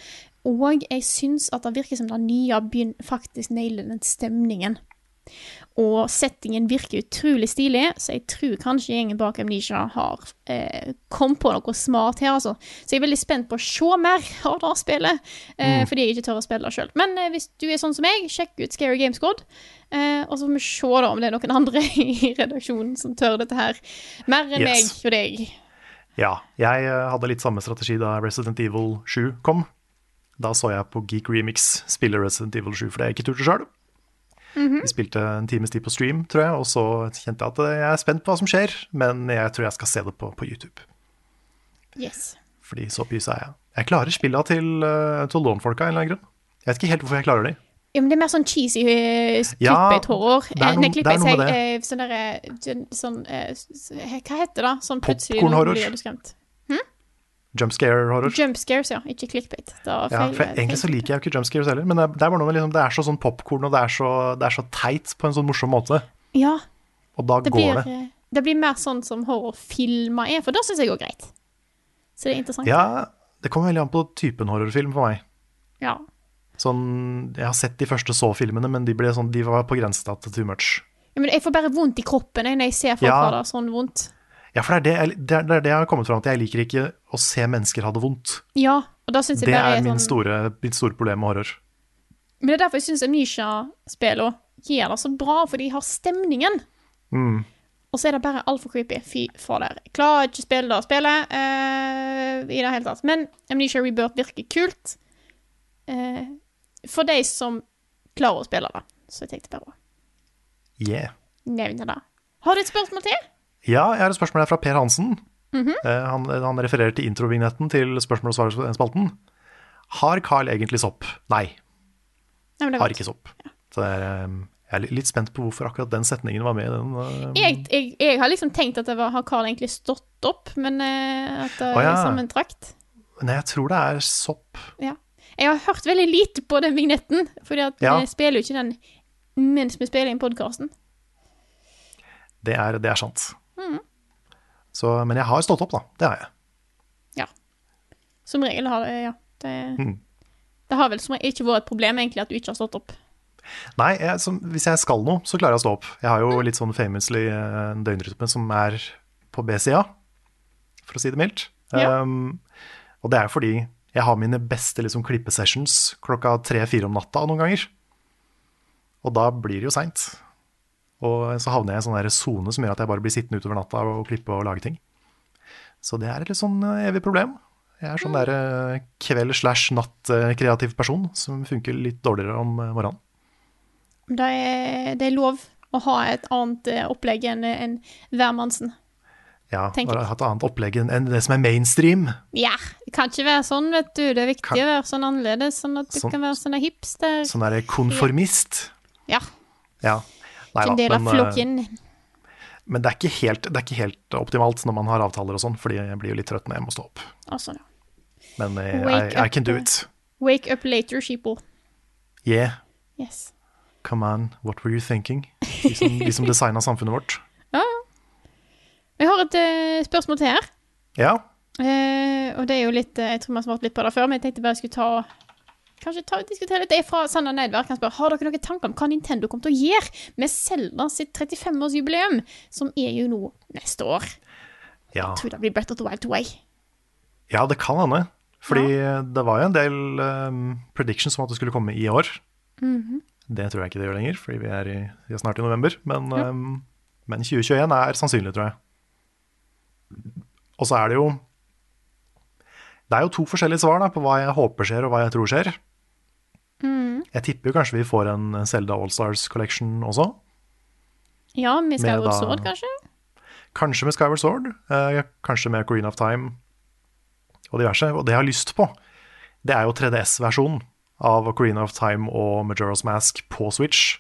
Og jeg syns at det virker som det nye begynner faktisk nailer den stemningen. Og settingen virker utrolig stilig, så jeg tror kanskje gjengen bak Amnesia har eh, kommet på noe smart her, altså. Så jeg er veldig spent på å se mer av det spillet, eh, fordi jeg ikke tør å spille det sjøl. Men eh, hvis du er sånn som meg, sjekk ut Scary Game Squad. Eh, og så får vi se da om det er noen andre i redaksjonen som tør dette her. Mer enn Yes. meg og deg. Ja, jeg eh, hadde litt samme strategi da Resident Evil 7 kom. Da så jeg på Geek Remix spille Resident Evil 7, for det har jeg ikke turt sjøl. Vi spilte en times tid på stream, tror jeg, og så kjente jeg at eh, jeg er spent på hva som skjer, men jeg tror jeg skal se det på, på YouTube. Yes. Fordi så pysa er jeg. Jeg klarer spilla til, uh, til Lawn-folka av en eller annen grunn. Jeg vet ikke helt hvorfor jeg klarer de. Ja, men det er mer sånn cheesy uh, Ja, clickbait-horror. det er Eh, noe- det er noe med det. eh, Sånn derre Sånn eh, Hva heter det? Sånn plutselig Popcorn-horror. Blir du skremt. Jump scare-horror. Jumpscares, ja. Ikke clickbait. Ja, egentlig så liker jeg jo ikke jumpscares heller, men det, det er liksom, det er så sånn popkorn, og det er, så, det er så teit på en sånn morsom måte. Ja, Og da går blir, det. det blir mer sånn som horrorfilmer er, for da syns jeg går greit. Så det er interessant. Ja, det kommer veldig an på typen horrorfilm for meg. Ja. Sånn, jeg har sett de første så-filmene, men de, ble sånn, de var på grensen til too much. Ja, Men jeg får bare vondt i kroppen jeg, når jeg ser folk Ja. ha det sånn vondt. Ja, for det er det, jeg- det, er, det jeg har kommet fram til. Jeg liker ikke å se mennesker ha det vondt. Ja, og da synes jeg Det er er min sånn store, mitt store problem med horror. Men det er derfor jeg syns Amnesia-spillene gjør det så bra, for de har stemningen. Mm. Og så er det bare altfor creepy. Fy fader. Jeg klarer ikke å spille det spillet uh, i det hele tatt. Men Amnesia Rebirth virker kult. uh, for de som klarer å spille det. Så jeg tenkte bare å Yeah. nevne det. Har du et spørsmål til? Ja, jeg har et spørsmål fra Per Hansen. Mm -hmm. han, han refererer til introvignetten til spørsmål- og svarspalten. Har Carl egentlig sopp? Nei, Nei, har ikke sopp. Så det er, eh, jeg er litt spent på hvorfor akkurat den setningen var med den. uh, Jeg, jeg, jeg har liksom tenkt at det var, har Carl egentlig stått opp, men uh, at det er ja. er sammentrakt. Nei, jeg tror det er sopp. Ja. Jeg har hørt veldig lite på den vignetten, at Ja. vi spiller jo ikke den mens vi spiller inn podkasten. Det det er sant. Mhm. Så, men jeg har stått opp, da. Det har jeg. Ja. Som regel har det, ja. Det, mm. det har vel som regel ikke vært et problem egentlig at du ikke har stått opp. Nei, jeg, som, hvis jeg skal noe, så klarer jeg å stå opp. Jeg har jo litt sånn famously eh, en døgnrytme som er på B-sida, for å si det mildt. Ja. Um, og det er fordi jeg har mine beste liksom, klippesessions klokka tre-fire om natta noen ganger. Og da blir det jo seint. Og så havner jeg i en sånn sone som gjør at jeg bare blir sittende utover natta og klippe og lage ting. Så det er et litt sånn eh, evig problem. Jeg er sånn der eh, kveld-slash-natt-kreativ person som funker litt dårligere om eh, morgenen. Det er, det er lov å ha et annet eh, opplegg enn en hvermannsen. Ja, ha et annet opplegg enn det som er mainstream. Ja, det kan ikke være sånn, vet du. Det er viktig Kan- å være sånn annerledes, sånn at du Sånn- kan være sånn hipster. Sånn derre konformist. Ja, Ja. Nei en del av men, eh, flokken. men det, er ikke helt, det er ikke helt optimalt når man har avtaler og sånn, fordi jeg blir jo litt trøtt når jeg må stå opp. Altså, ja. Men I, I, I can do eh. it. Wake up later, sheeple. Yeah, Yes. come on, what were you thinking? De som, de som designa samfunnet vårt. Ja, ja. Jeg har et uh, spørsmål til her. Ja, Uh, og det er jo litt uh, Jeg tror vi har svart litt på det før, men jeg tenkte bare jeg skulle ta Kanskje ta, og diskutere litt. Det er fra Sander Neidverk. kan spørre har dere noen tanker om hva Nintendo kommer til å gjøre med Zelda sitt 35-årsjubileum, som er jo nå neste år. Ja. Jeg tror det blir Brett of the Wild 2. ja, det kan hende. Fordi det var jo en del um, predictions om at det skulle komme i år. Mhm. Det tror jeg ikke det gjør lenger, fordi vi er, i, vi er snart i november. Men, um, men 2021 er sannsynlig, tror jeg. Og så er det jo Det er jo to forskjellige svar da, på hva jeg håper skjer, og hva jeg tror skjer. Mm. Jeg tipper jo kanskje vi får en Zelda Allstars Collection også. Ja, med Skyward Med Sword, kanskje? Kanskje med Skyward Sword, eh, kanskje med Green of Time og diverse. Og det jeg har lyst på, det er jo 3DS-versjonen av Ocarina of Time og Majora's Mask på Switch.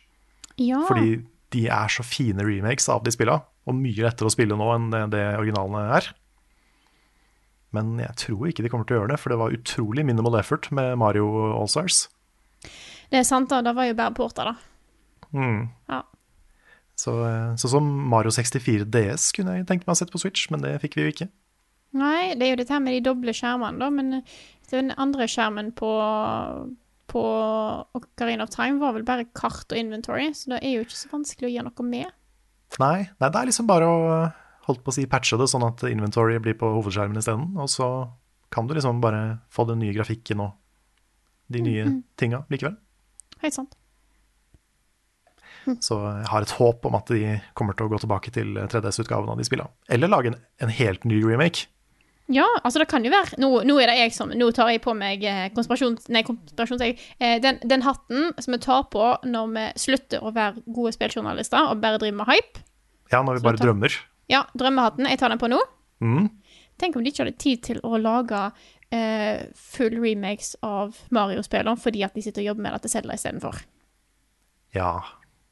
Ja. Fordi de er så fine remakes av de spilla, og mye lettere å spille nå enn det originalene er. Men jeg tror ikke de kommer til å gjøre det, for det var utrolig minimal effort med Mario Allstars. Det er sant, da. Det var jo bare porter, da. Mm. Ja. Så, eh, så som Mario 64 DS kunne jeg tenkt meg å sette på Switch, men det fikk vi jo ikke. Nei, det er jo dette her med de doble skjermene, da, men eh, den andre skjermen på, på Ocarina of Time var vel bare kart og inventory, så det er jo ikke så vanskelig å gjøre noe med. Nei, nei, det er liksom bare å holdt på å si patche det, sånn at inventory blir på hovedskjermen isteden. Og så kan du liksom bare få den nye grafikken og de nye Mhm. tinga likevel. Helt sant. Så jeg har et håp om at de kommer til å gå tilbake til 3DS-utgaven av de spillene. Eller lage en, en helt ny remake. Ja, altså det kan jo være Nå, nå er det jeg som Nå tar jeg på meg eh, konspirasjons... Nei, konspirasjons... eh, Den, den hatten som vi tar på når vi slutter å være gode spilljournalister og bare driver med hype. Ja, når vi bare tar... drømmer. Ja, drømmehatten. Jeg tar den på nå. Mm. Tenk om de ikke hadde tid til å lage eh, full remakes av Mario-spillene fordi at de sitter og jobber med det til Zelda istedenfor. Ja.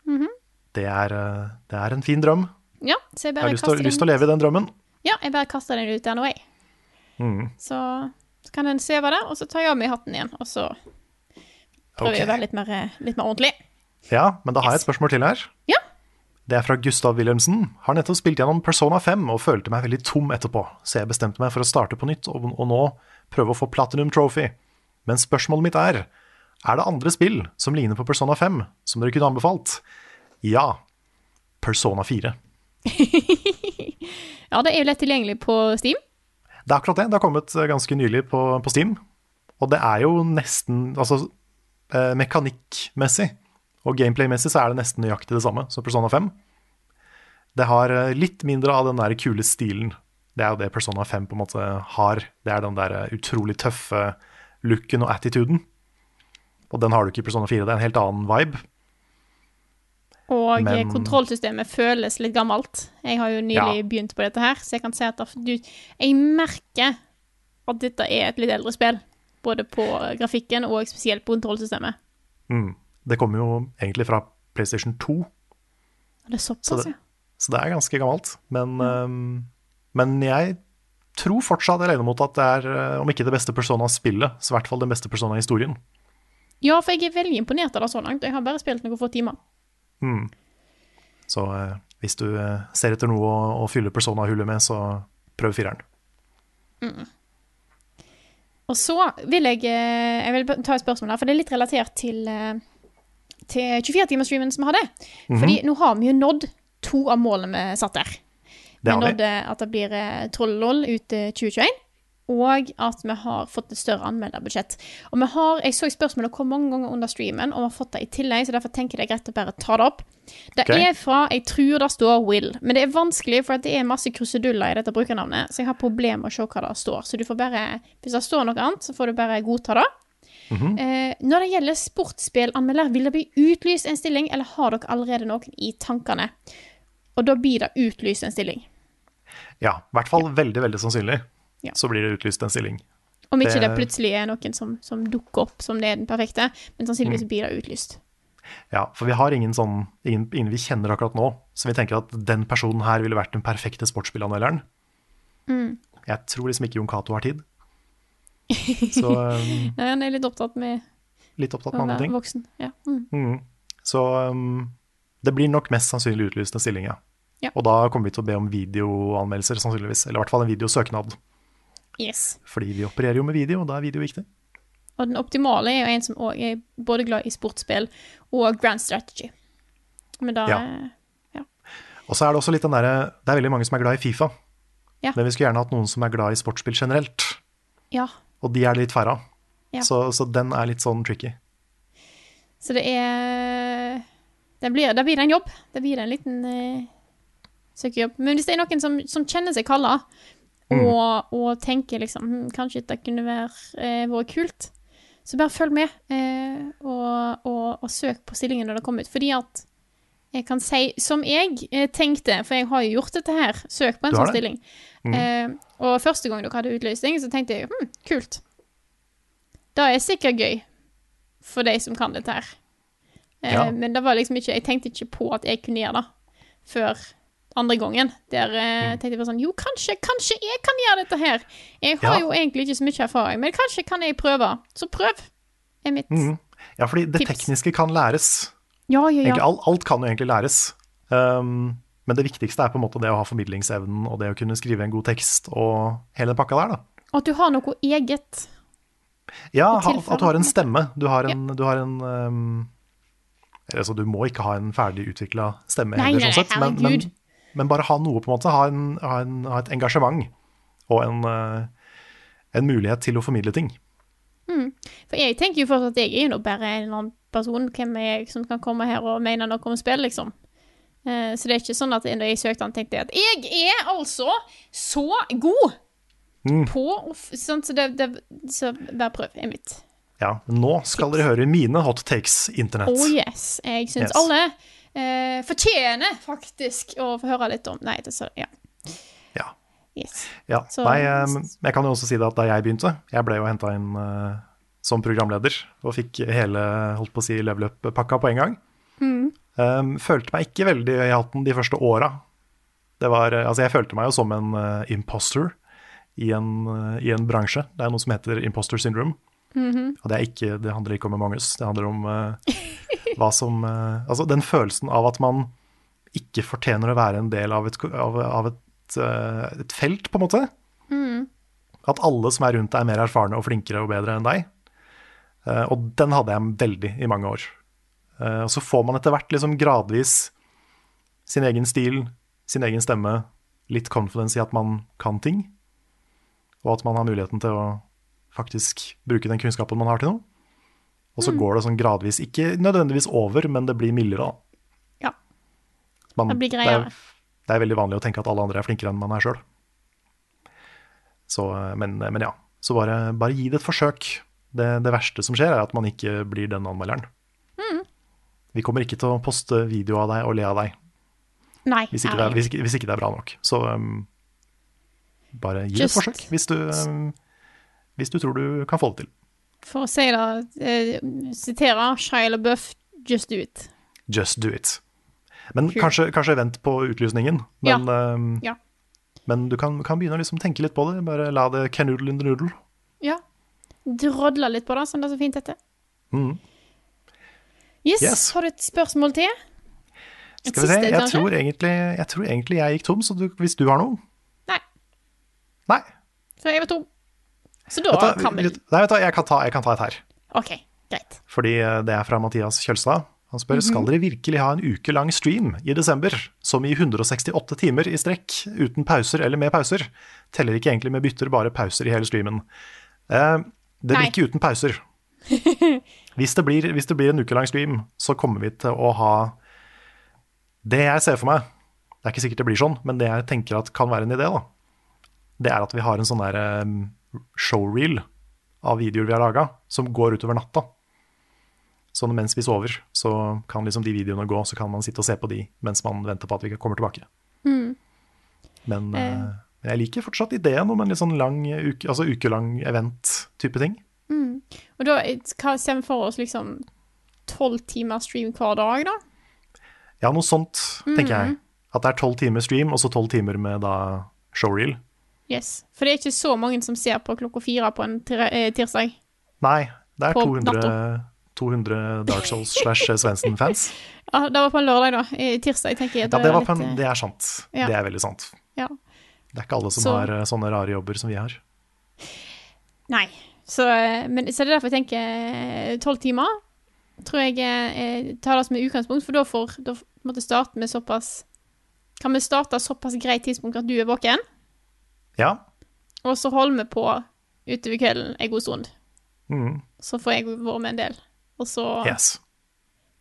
Mhm. Det er, eh, det er en fin drøm. Ja, så jeg Jeg bare har lyst til, å leve i den drømmen. Ja, jeg bare kaster den ut der nå, jeg. Mm. Så, så kan den sveve der, og så tar jeg av meg hatten igjen, og så prøver jeg å være litt mer, eh, litt mer ordentlig. Ja, men da har jeg et spørsmål til her. Ja. Det er fra Gustav Wilhelmsen. Har nettopp spilt gjennom Persona 5 og følte meg veldig tom etterpå, så jeg bestemte meg for å starte på nytt og, og nå prøve å få Platinum Trophy. Men spørsmålet mitt er er det andre spill som ligner på Persona 5 som dere kunne anbefalt? Ja. Persona 4. Ja, det er jo lett tilgjengelig på Steam. Det er akkurat det. Det har kommet eh, ganske nylig på, på Steam. Og det er jo nesten Altså, eh, mekanikkmessig og gameplay-messig så er det nesten nøyaktig det samme som Persona 5. Det har eh, litt mindre av den der kule stilen. Det er jo det Persona 5 på en måte har. Det er den der eh, utrolig tøffe looken og attituden. Og den har du ikke i Persona 4. Det er en helt annen vibe. Og eh, Men- kontrollsystemet føles litt gammelt. Jeg har jo nylig Ja. begynt på dette her, så jeg kan si at du, jeg merker at dette er et litt eldre spill. Både på grafikken og spesielt på kontrollsystemet. Mm. Det kommer jo egentlig fra PlayStation 2. Det er Så det, ja. så det er ganske gammelt. Men, ehm, men jeg tror fortsatt jeg lener mot at det er, eh, om ikke det beste Persona-spillet, så i hvert fall den beste Persona-historien. Ja, for jeg er veldig imponert av det så langt. Jeg har bare spilt noen få timer. Mm. Så uh, hvis du uh, ser etter noe å, å fylle Persona-hullet med, så prøv fireren. Mm. Og så vil jeg Jeg vil ta et spørsmål her, for det er litt relatert til, eh, til 24-timersstreamen som vi hadde. Mhm. Fordi nå har vi jo nådd to av målene vi satt der. Vi. nådde at det blir eh, Trollolol ut eh, 2021, og at vi har fått et større anmelderbudsjett. Og vi har, Jeg så spørsmålet hvor mange ganger under streamen, og vi har fått det i tillegg, så derfor tenker jeg det er greit å bare ta det opp. Det okay. er fra Jeg tror det står Will, men det er vanskelig, for det er masse kruseduller i dette brukernavnet, så jeg har problemer med å se hva det står. Så du får bare Hvis det står noe annet, så får du bare godta det. Mhm. Eh, når det gjelder sportsspillanmelder, vil det bli utlyst en stilling, eller har dere allerede noen i tankene? Og da blir det utlyst en stilling. Ja, i hvert fall veldig, veldig sannsynlig. Ja. Så blir det utlyst en stilling. Om ikke det, Det- plutselig er noen som, som dukker opp som det er den perfekte, men sannsynligvis Mm. blir det utlyst. Ja, for vi har ingen sånn, ingen, ingen vi kjenner akkurat nå, så vi tenker at den personen her ville vært den perfekte sportsspillanmelderen. Mm. Jeg tror liksom ikke Jon Cato har tid. Så um, ja, han er litt opptatt med litt opptatt med andre ting. voksen. Ja. Mm. Mm. Så um, det blir nok mest sannsynlig utlyst en stilling, ja. Ja. Og da kommer vi til å be om videoanmeldelser, sannsynligvis. Eller i hvert fall en videosøknad. Yes. Fordi vi opererer jo med video, og da er video viktig. Og den optimale er jo en som òg er både glad i sportsspill og grand strategy. Men da Ja. Og så er det også litt den derre Det er veldig mange som er glad i Fifa. Ja. Men vi skulle gjerne hatt noen som er glad i sportsspill generelt. Ja. Og de er litt færre av. Ja. Så, så den er litt sånn tricky. Så det er Det blir, det blir en jobb. Det blir en liten uh, søkejobb. Men hvis det er noen som, som kjenner seg kalla, og, og tenker liksom hm, Kanskje dette kunne vært uh, kult, så bare følg med, uh, og, og, og søk på stillingen når det kommer ut. Fordi at jeg kan si, som jeg eh, tenkte, for jeg har jo gjort dette her, søk på en sånn stilling. stilling. Eh, og første gang dere hadde utlysning, så tenkte jeg hm, kult. Det er sikkert gøy for de som kan dette her. Eh, Ja. Men det var liksom ikke, jeg tenkte ikke på at jeg kunne gjøre det før andre gangen. Der eh, Mm. tenkte jeg bare sånn Jo, kanskje, kanskje jeg kan gjøre dette her. Jeg har Ja. jo egentlig ikke så mye erfaring, men kanskje kan jeg prøve. Så prøv, er mitt mm. Ja, fordi det Tips. tekniske kan læres. Ja, ja, Egentlig, alt, alt kan jo egentlig læres. Um, men det viktigste er på en måte det å ha formidlingsevnen og det å kunne skrive en god tekst og hele pakka der, da. Og at du har noe eget. Ja, at du har en stemme. Du har en, du har en um, Altså, du må ikke ha en ferdig utvikla stemme Nei, heller, sånn sett, men, men, men bare ha noe, på en måte. Ha, en, ha, en, ha et engasjement og en, uh, en mulighet til å formidle ting. For jeg tenker jo fortsatt at jeg er jo nå bare en eller annen person. Hvem er jeg som kan komme her og mene noe om spill, liksom? Uh, så det er ikke sånn at når jeg søkte han, tenkte jeg at jeg er altså så god Mm. på sånn, så, det, det, så bare prøv, er mitt. Ja, nå skal dere høre mine hot takes internett. Oh yes. Jeg syns Yes. alle uh, fortjener faktisk å få høre litt om Nei, det så Ja. Ja. Yes. Ja, Så- nei, eh, jeg kan jo også si det at da jeg begynte, jeg ble jo henta inn uh, som programleder og fikk hele holdt på å si, level up-pakka på en gang. Um, følte meg ikke veldig i hatten de første åra. Det var, eh, altså jeg følte meg jo som en uh, imposter i en, uh, i en bransje. Det er noe som heter imposter syndrome. Og det, er ikke, det handler ikke om Among det handler om hva som Altså den følelsen av at man ikke fortjener å være en del av et, av, av et, eh, et felt, på en måte. At alle som er rundt deg, er mer erfarne og flinkere og bedre enn deg. Eh, og den hadde jeg veldig i mange år. Eh, og så får man etter hvert liksom gradvis sin egen stil, sin egen stemme, litt confidence i at man kan ting. Og at man har muligheten til å faktisk bruke den kunnskapen man har til noe. Og så går det sånn gradvis, ikke nødvendigvis over, men det blir mildere, da. Ja. Man, Det blir det, er, det er veldig vanlig å tenke at alle andre er flinkere enn man er sjøl. Men, men ja, så bare, bare gi det et forsøk. Det, det verste som skjer, er at man ikke blir den anmelderen. Mm. Vi kommer ikke til å poste video av deg og le av deg Nei. hvis ikke, det hvis, ikke, hvis ikke det er bra nok. Så um, bare gi Just. et forsøk hvis du, um, hvis du tror du kan få det til. For å si det, eh, sitere Shia LaBeouf, just do it. Just do it. Men kanskje, kanskje vent på utlysningen. Men, ja. Ja. men du kan, kan begynne å liksom tenke litt på det. Bare la det canoodle in the noodle. Ja. Drodle litt på det, som det er så fint heter. Mm. Yes, Yes. har du et spørsmål til? Et Skal vi se, siste, jeg tror, egentlig, jeg tror egentlig jeg gikk tom, så du, hvis du har noe Nei. Nei. Så jeg var tom. Så da du, kan vi nei, vet du, jeg, kan ta, jeg kan ta et her. OK, greit. Fordi eh, det er fra Mathias Kjølstad. Han spør Mhm. skal dere virkelig ha en uke lang stream i desember, som i 168 timer i strekk, uten pauser eller med pauser. Teller ikke egentlig med bytter, bare pauser i hele streamen. Eh, det blir ikke uten pauser. Hvis det, blir, hvis det blir en uke lang stream, så kommer vi til å ha Det jeg ser for meg, det er ikke sikkert det blir sånn, men det jeg tenker at kan være en idé, da, det er at vi har en sånn der eh, showreel av videoer vi har laga, som går utover natta. Så mens vi sover, så kan liksom de videoene gå, så kan man sitte og se på de mens man venter på at vi kommer tilbake. Men eh, jeg liker fortsatt ideen om en litt sånn lang uke, altså ukelang event-type ting. Og da eh, hva ser vi for oss liksom tolv timer stream hver dag, da? Ja, noe sånt, tenker jeg. At det er tolv timer stream, og så tolv timer med da showreel. Yes. For det er ikke så mange som ser på klokka fire på en eh, tirsdag. Nei, det er På 200, 200 Dark Souls slash Svendsen-fans. Ja, det var på en lørdag, da. I tirsdag, tenker jeg. Ja, det, var på en, eh, det er sant. ja. Det er veldig sant. Ja. Det er ikke alle som Så- har eh, sånne rare jobber som vi har. Nei. Så, eh, men, så det er derfor jeg tenker tolv timer. Tror jeg jeg tar det som et utgangspunkt, for da får da måtte starte med såpass Kan vi starte såpass greit tidspunkt at du er våken? Ja. Og så holder vi på utover kvelden en god stund. Mm. Så får jeg vært med en del. Og så Yes.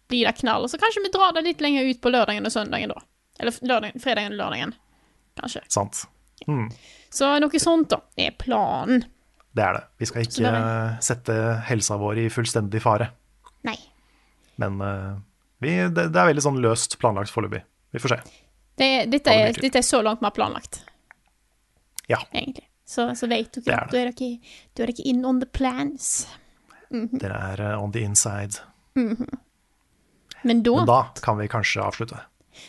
blir det knall. Og så kanskje vi drar det litt lenger ut på lørdagen og søndagen, da. Eller lørdagen, fredagen og lørdagen, kanskje. Sant. Mm. Så noe sånt, da, er planen. Det er det. Vi skal ikke eh, sette helsa vår i fullstendig fare. Nei. Men eh, vi, det, det er veldig sånn løst planlagt foreløpig. Vi får se. Det, dette, er, dette er så langt vi har planlagt, Ja. egentlig. Så, så vet dere. at da er dere in on the plans. Dere er eh, on the inside. Men da, Men da kan vi kanskje avslutte.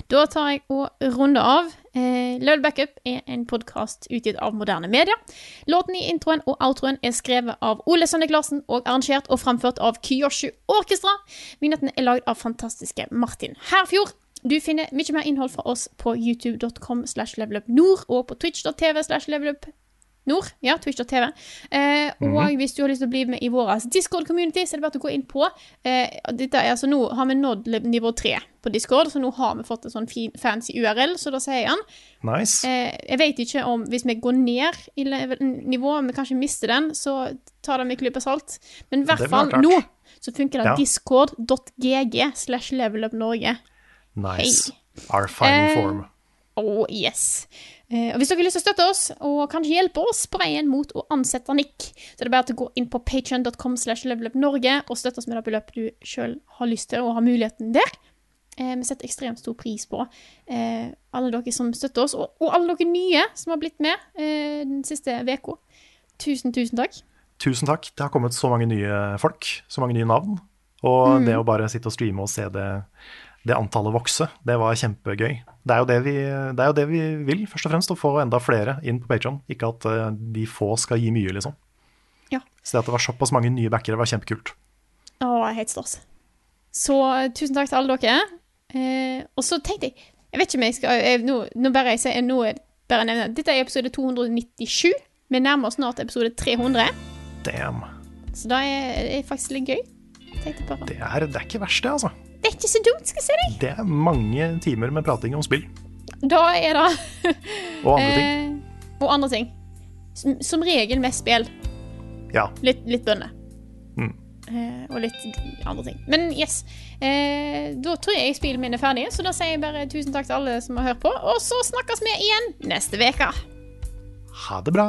da tar jeg og runder av. Eh, Level Backup er en podkast utgitt av moderne medier. Låten i introen og outroen er skrevet av Ole Sønne Larsen og arrangert og framført av Kyoshu Orkestra. Vignetten er lagd av fantastiske Martin Herfjord. Du finner mye mer innhold fra oss på youtube.com slash levelupnord og på twitch.tv slash levelupnord. Ja, twitch.tv. Eh, og hvis du har lyst til å bli med i vår Discord-community, så er det bare å gå inn på eh, er, altså, Nå har vi nådd nivå tre på Discord, så nå har vi fått en sånn fin, fancy URL, så da sier han Nice. eh, Jeg vet ikke om hvis vi går ned i nivå, om vi kanskje mister den, så ta det med klype salt. Men i hvert fall nå så funker det Ja. discord.gg slash levelupnorge. Nice. Our final Eh, form. Oh, yes. Eh, og hvis dere har lyst til å støtte oss, og kanskje hjelpe oss på veien mot å ansette Nick, så er det bare til å gå inn på patreon.com slash levelupnorge og støtte oss med det beløpet du sjøl har lyst til, og har muligheten der. Eh, vi setter ekstremt stor pris på eh, alle dere som støtter oss, og, alle dere nye som har blitt med eh, den siste uka. Tusen, tusen takk. Tusen takk. Det har kommet så mange nye folk, så mange nye navn. Og Mm. det å bare sitte og streame og se det, det antallet vokse, det var kjempegøy. Det er, jo det, vi, det er jo det vi vil, først og fremst, å få enda flere inn på Patreon. Ikke at eh, de få skal gi mye, liksom. Ja. Så det at det var såpass mange nye backere, var kjempekult. Å, helt stas. Så eh, tusen takk til alle dere. Eh, og så tenkte jeg Jeg vet ikke om jeg skal jeg, nå, nå bare jeg sier nå bare nevne Dette er episode 297. Vi nærmer oss snart episode 300. Damn. Så da er det faktisk litt gøy. Det er, det er ikke verst, det, altså. Det er ikke så dumt, skal jeg si deg. Det er mange timer med prating om spill Da er det og andre ting. eh, Og andre ting. Som, som regel mest spill. Ja. Litt, litt bønner. Mm. Eh, og litt andre ting. Men yes. Eh, da tror jeg spillene mine er ferdige, så da sier jeg bare tusen takk til alle som har hørt på. Og så snakkes vi igjen neste uke. Ha det bra.